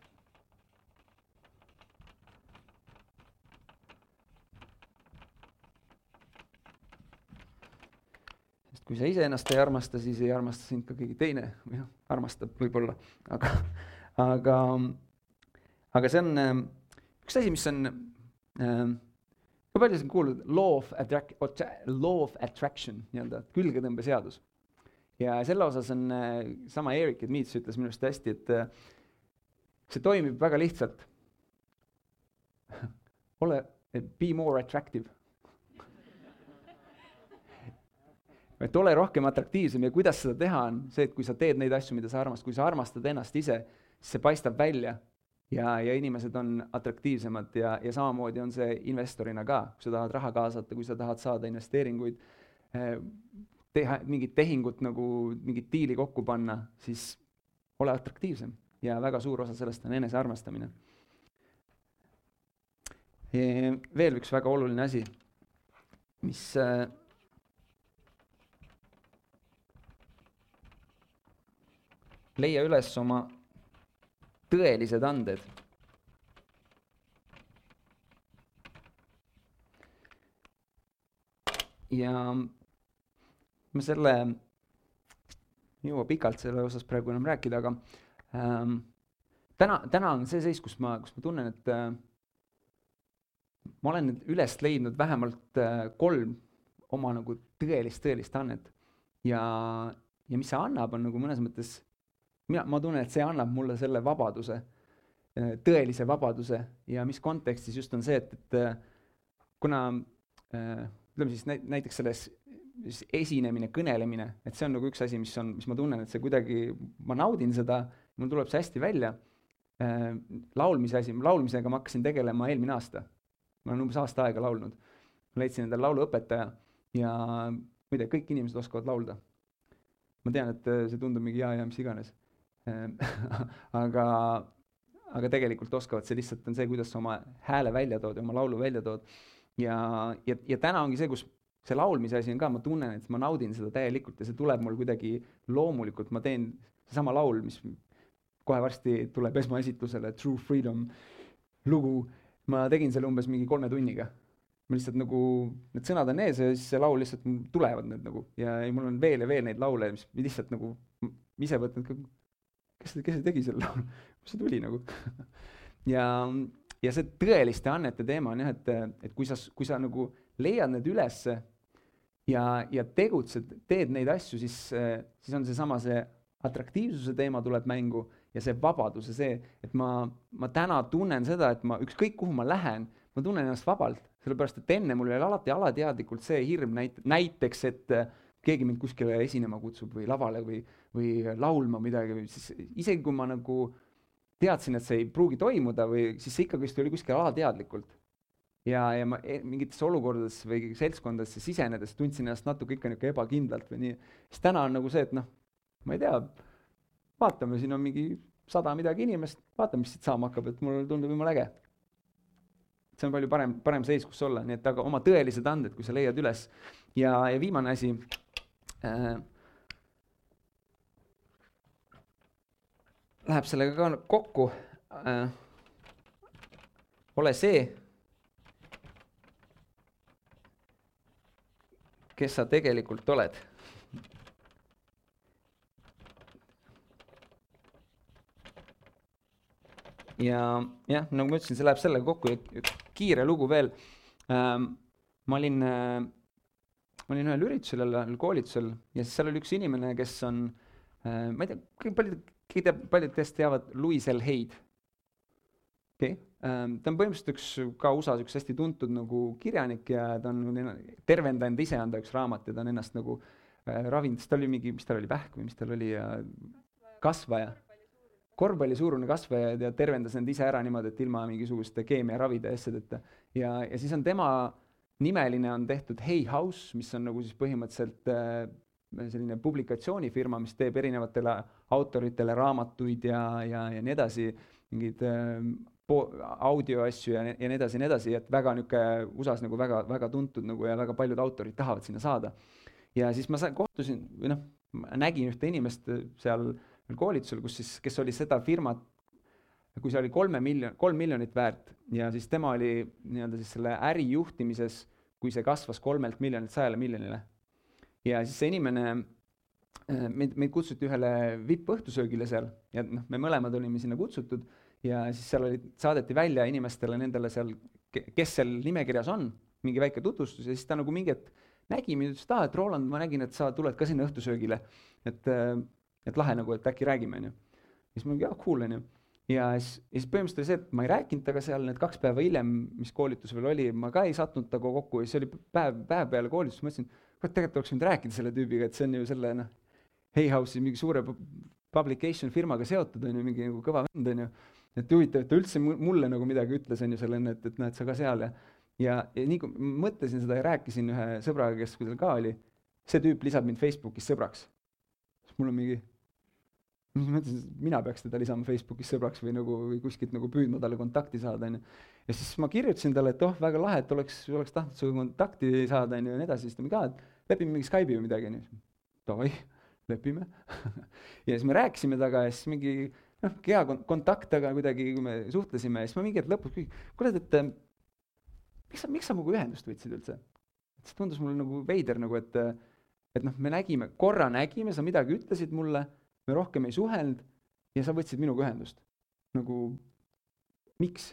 sest kui sa iseennast ei armasta, siis ei armasta sind ka keegi teine või noh, armastab võib-olla, aga, aga, aga see on ähm, üks asi, mis on ähm, kui palju sa oled kuulnud law of attract-, law of attraction nii-öelda, külgetõmbeseadus ja selle osas on äh, sama Erik Edmits ütles minu arust hästi, et äh, see toimib väga lihtsalt. ole, be more attractive. et ole rohkem atraktiivsem ja kuidas seda teha, on see, et kui sa teed neid asju, mida sa armastad, kui sa armastad ennast ise, siis see paistab välja ja, ja inimesed on atraktiivsemad ja, ja samamoodi on see investorina ka, kui sa tahad raha kaasata, kui sa tahad saada investeeringuid, äh, teha mingit tehingut nagu, mingit diili kokku panna, siis ole atraktiivsem ja väga suur osa sellest on enesearmastamine. veel üks väga oluline asi, mis äh, leia üles oma tõelised anded. ja ma selle, ei jõua pikalt selle osas praegu enam rääkida, aga ähm, täna, täna on see seis, kus ma, kus ma tunnen, et äh, ma olen nüüd üles leidnud vähemalt äh, kolm oma nagu tõelist, tõelist annet. ja, ja mis see annab, on nagu mõnes mõttes, mina, ma tunnen, et see annab mulle selle vabaduse, äh, tõelise vabaduse ja mis kontekstis just on see, et, et äh, kuna ütleme siis näiteks selles siis esinemine, kõnelemine, et see on nagu üks asi, mis on, mis ma tunnen, et see kuidagi, ma naudin seda, mul tuleb see hästi välja. laulmise asi, laulmisega ma hakkasin tegelema eelmine aasta ma olen umbes aasta aega laulnud. leidsin endale lauluõpetaja ja muide, kõik inimesed oskavad laulda. ma tean, et see tundub mingi jaa ja mis iganes aga, aga tegelikult oskavad, see lihtsalt on see, kuidas sa oma hääle välja tood ja oma laulu välja tood. ja, ja, ja täna ongi see, kus see laulmise asi on ka, ma tunnen, et ma naudin seda täielikult ja see tuleb mul kuidagi loomulikult, ma teen seesama laul, mis kohe varsti tuleb esmaesitusele, True Freedom lugu ma tegin selle umbes mingi kolme tunniga. ma lihtsalt nagu, need sõnad on ees ja siis see laul lihtsalt tulevad need nagu ja, ja mul on veel ja veel neid laule, mis lihtsalt nagu ise võtnud kes, kes see tegi selle laulu, kust see tuli nagu? Ja, ja see tõeliste annete teema on jah, et, et kui sa, kui sa nagu leiad need ülesse ja, ja tegutsed, teed neid asju, siis, siis on seesama see atraktiivsuse teema tuleb mängu ja see vabadus ja see, et ma, ma täna tunnen seda, et ma ükskõik kuhu ma lähen, ma tunnen ennast vabalt, sellepärast et enne mul oli alati alateadlikult see hirm näit-, näiteks, et äh, keegi mind kuskile esinema kutsub või lavale või, või laulma midagi, siis isegi kui ma nagu teadsin, et see ei pruugi toimuda või siis see ikkagist oli kuskil alateadlikult. ja, ja ma e, mingites olukordades või seltskondadesse sisenedes tundsin ennast natuke ikka niisugune ebakindlalt või nii, siis täna on nagu see, et noh, ma ei tea, vaatame, siin on mingi sada midagi inimest, vaatame, mis siit saama hakkab, et mulle tundub jumala äge. see on palju parem, parem seis, kus olla, nii et aga oma tõelised anded, kui sa leiad üles. ja, ja viimane asi. Läheb sellega ka kokku äh,. ole see, kes sa tegelikult oled ja jah, nagu ma ütlesin, see läheb sellega kokku ja kiire lugu veel ähm,. ma olin äh,, ma olin ühel üritusel jälle koolitusel ja siis seal oli üks inimene, kes on äh,, ma ei tea, paljud, paljud teist teavad Louis L. Hayed. okei okay. ähm,, ta on põhimõtteliselt üks ka USA-s üks hästi tuntud nagu kirjanik ja ta on tervendanud ise anda üks raamat ja ta on ennast nagu äh, ravinud, sest tal oli mingi, mis tal oli, vähk või mis tal oli ja kasvaja korvpallisuurune kasvaja ja tervendas end ise ära niimoodi, et ilma mingisuguste keemiaravide ja asjadeta. ja, ja siis on tema nimeline on tehtud Hay House, mis on nagu siis põhimõtteliselt äh, selline publikatsioonifirma, mis teeb erinevatele autoritele raamatuid ja, ja, ja nii edasi, mingeid äh, po-, audioasju ja, ja nii edasi ja nii edasi, et väga niisugune USA-s nagu väga, väga tuntud nagu ja väga paljud autorid tahavad sinna saada. ja siis ma sain, kohtusin või noh, nägin ühte inimest seal äh, koolitusel, kus siis, kes oli seda firmat, kui see oli kolme miljon, kolm miljonit väärt ja siis tema oli nii-öelda siis selle äri juhtimises, kui see kasvas kolmelt miljonilt sajale miljonile. ja siis see inimene, äh, meid, meid kutsuti ühele vippõhtusöögile seal ja noh, me mõlemad olime sinna kutsutud ja siis seal oli, saadeti välja inimestele, nendele seal, kes seal nimekirjas on, mingi väike tutvustus ja siis ta nagu mingi hetk nägi mind, ütles, et aa, et Roland, ma nägin, et sa tuled ka sinna õhtusöögile. et äh, et lahe nagu, et äkki räägime, onju. siis ma mingi, ah cool, onju. Ja siis, ja siis põhimõtteliselt oli see, et ma ei rääkinud temaga seal need kaks päeva hiljem, mis koolitus veel oli, ma ka ei sattunud temaga kokku ja siis oli päev, päev peale koolitust, mõtlesin, kurat, tegelikult oleks võinud rääkida selle tüübiga, et see on ju selle noh, Hay House'i mingi suure publication firmaga seotud, on ju, mingi nagu kõva vend, on ju. et huvitav, et ta üldse mulle nagu midagi ütles, on ju, selle et, et näed, sa ka seal ja ja, ja nii kui mõtlesin seda ja rääkisin ühe sõbraga, kes seal ka oli, see tüüp lisab mind Facebookis sõbraks. siis mul on mingi mõtlesin, et mina peaks teda lisama Facebookis sõbraks või nagu, või kuskilt nagu püüdma talle kontakti saada, onju. ja siis ma kirjutasin talle, et oh, väga lahe, et oleks, oleks tahtnud sinuga kontakti saada, onju, ja nii edasi, siis ta mingi, aa, et lepime mingi Skype'i või midagi, onju. Davai, lepime ja siis me rääkisime temaga ja siis mingi noh, hea kon- kontakt, aga kuidagi, kui me suhtlesime siis ma mingi hetk lõpus küsin, kuule, et äh, miks sa, miks sa minuga ühendust võtsid üldse? siis tundus mulle nagu veider nagu, et, et noh, me nägime, korra nägime, sa midagi ütlesid mulle, me rohkem ei suhelnud ja sa võtsid minuga ühendust. nagu miks?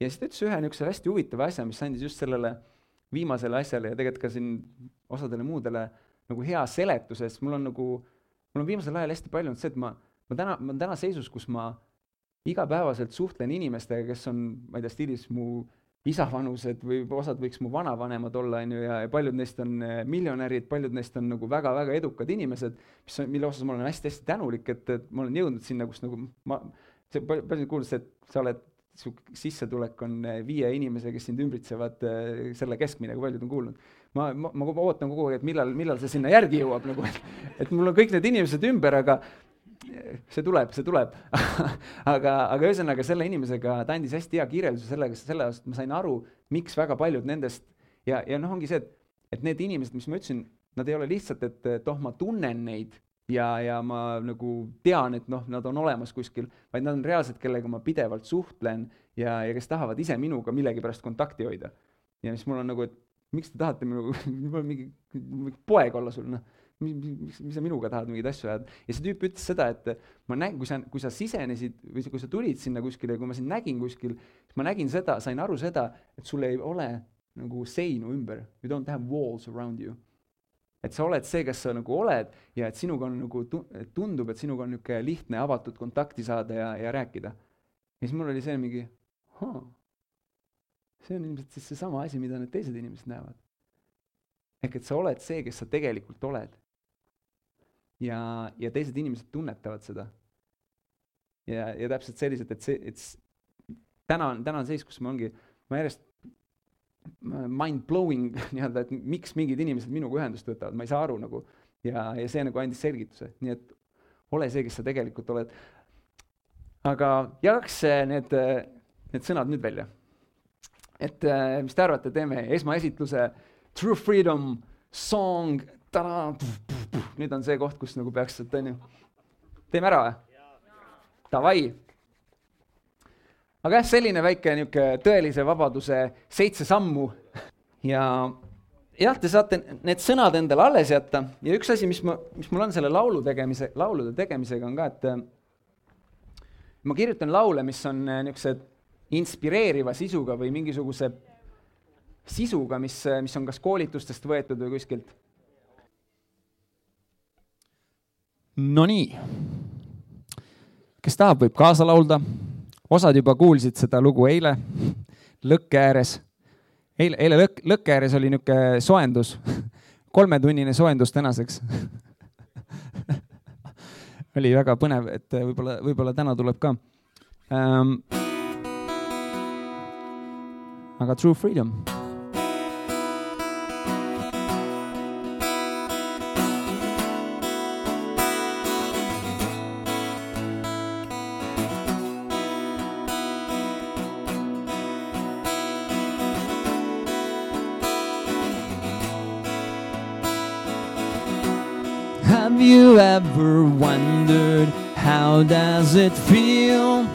ja siis ta ütles ühe niisuguse hästi huvitava asja, mis andis just sellele viimasele asjale ja tegelikult ka siin osadele muudele nagu hea seletuse, sest mul on nagu, mul on viimasel ajal hästi palju olnud see, et ma, ma täna, ma olen täna seisus, kus ma igapäevaselt suhtlen inimestega, kes on, ma ei tea, stiilis mu isa vanused või osad võiks mu vanavanemad olla, on ju, ja, paljud neist on eh, miljonärid, paljud neist on nagu väga-väga edukad inimesed, mis on, mille osas ma olen hästi-hästi tänulik, et, et ma olen jõudnud sinna, kus nagu ma, see palju, palju kuuldes, et sa oled su sissetulek on eh, viie inimese, kes sind ümbritsevad, eh, selle keskmine, kui paljud on kuulnud. ma, ma, ma ootan kogu aeg, et millal, millal see sinna järgi jõuab nagu, et, et mul on kõik need inimesed ümber, aga see tuleb, see tuleb aga, aga ühesõnaga selle inimesega ta andis hästi hea kirjelduse sellega, selle osas, et ma sain aru, miks väga paljud nendest ja, ja noh, ongi see, et, et need inimesed, mis ma ütlesin, nad ei ole lihtsalt, et, et oh, ma tunnen neid ja, ja ma nagu tean, et noh, nad on olemas kuskil, vaid nad on reaalselt, kellega ma pidevalt suhtlen ja, ja kes tahavad ise minuga millegipärast kontakti hoida. ja siis mul on nagu, et miks te tahate minuga mingi poeg olla sul, noh, mis, mis, sa minuga tahad mingeid asju ajada. ja see tüüp ütles seda, et ma nägin, kui sa, kui sa sisenesid või kui sa tulid sinna kuskile, kui ma sind nägin kuskil, siis ma nägin seda, sain aru seda, et sul ei ole nagu seinu ümber, you don't have walls around you et sa oled see, kes sa nagu oled ja et sinuga on nagu tundub, et sinuga on niisugune lihtne avatud kontakti saada ja, ja rääkida. ja siis mul oli see mingi, see on ilmselt siis seesama asi, mida need teised inimesed näevad. ehk et sa oled see, kes sa tegelikult oled. Ja, ja teised inimesed tunnetavad seda. ja, ja täpselt selliselt, et see, et täna on, täna on seis, kus ma ongi, ma järjest mind-blowing nii-öelda, et miks mingid inimesed minuga ühendust võtavad, ma ei saa aru nagu. ja, ja see nagu andis selgituse, nii et ole see, kes sa tegelikult oled. aga jagaks need, need sõnad nüüd välja. et mis te arvate, teeme esmaesitluse True Freedom song, nüüd on see koht, kus nagu peaks, et on ju, teeme ära või? Davai aga jah, selline väike niisugune tõelise vabaduse seitse sammu ja jah, te saate need sõnad endale alles jätta ja üks asi, mis ma, mis mul on selle laulu tegemise, laulude tegemisega on ka, et äh, ma kirjutan laule, mis on äh, niisugused inspireeriva sisuga või mingisuguse sisuga, mis, äh, mis on kas koolitustest võetud või kuskilt. Nonii, kes tahab, võib kaasa laulda osad juba kuulsid seda lugu eile lõkke ääres. eile, eile lõk, lõkke ääres oli niisugune soojendus, kolmetunnine soojendus tänaseks oli väga põnev, et võib-olla, võib-olla täna tuleb ka ähm,. aga True Freedom you ever wondered how does it feel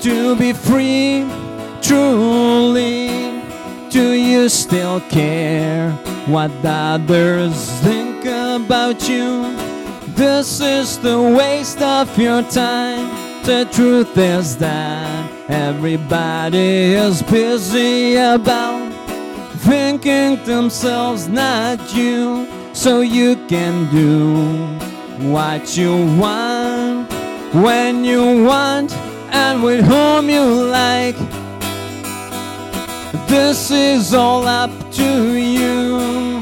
to be free truly? Do you still care what others think about you? This is the waste of your time. The truth is that everybody is busy about thinking themselves, not you so you can do what you want when you want and with whom you like. This is all up to you.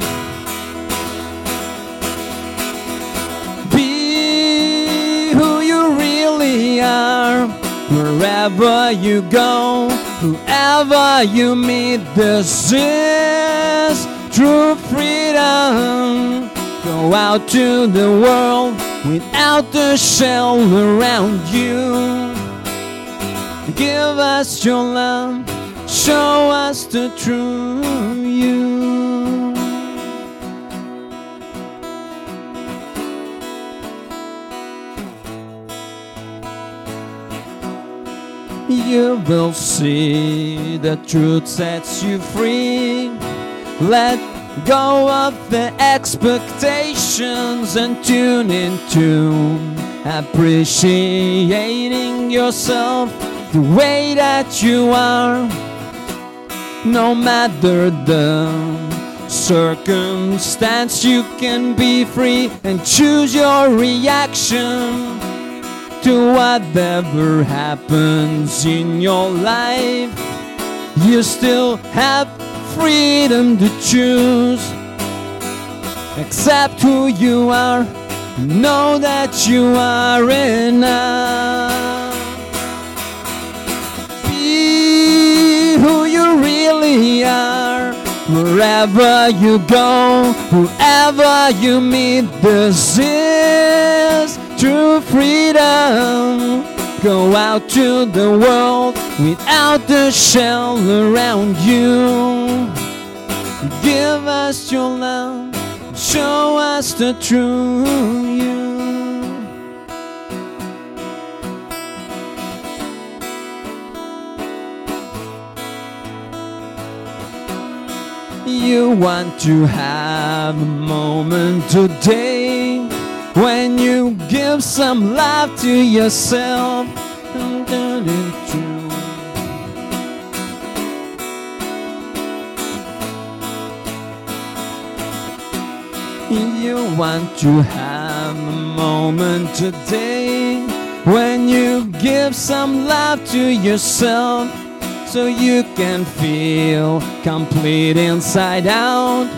Be who you really are wherever you go, whoever you meet. This is true freedom. Go out to the world without the shell around you. Give us your love, show us the true you. You will see the truth sets you free. Let go of the expectations and tune into appreciating yourself the way that you are. No matter the circumstance, you can be free and choose your reaction to whatever happens in your life. You still have freedom to choose. Accept who you are. Know that you are enough. Be who you really are. Wherever you go, whoever you meet, this is true freedom. Go out to the world without the shell around you. Give us your love, show us the true you. You want to have a moment today when you give some love to yourself. You want to have a moment today when you give some love to yourself so you can feel complete inside out.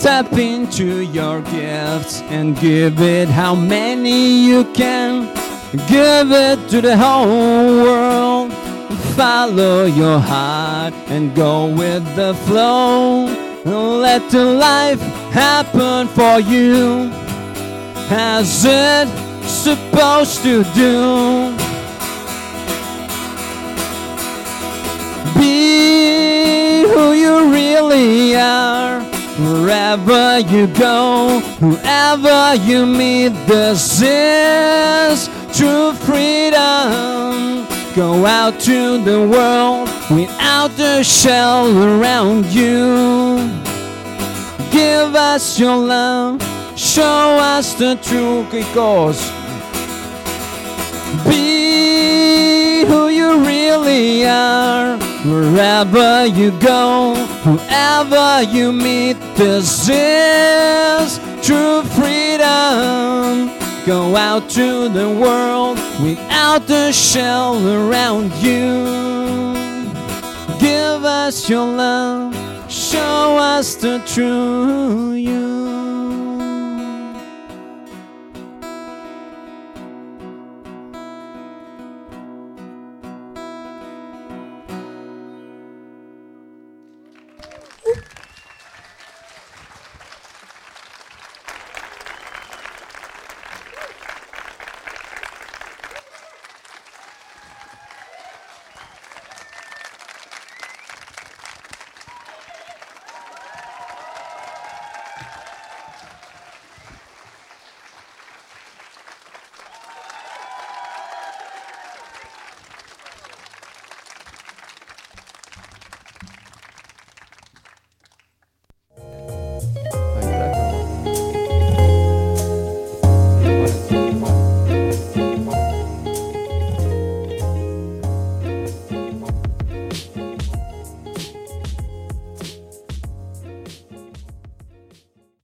Tap into your gifts and give it how many you can. Give it to the whole world. Follow your heart and go with the flow. Let the life happen for you as it's supposed to do. Be Wherever you go, whoever you meet, this is true freedom. Go out to the world without the shell around you. Give us your love, show us the truth, because be who you really are. Wherever you go, whoever you meet, this is true freedom. Go out to the world without the shell around you. Give us your love, show us the true you.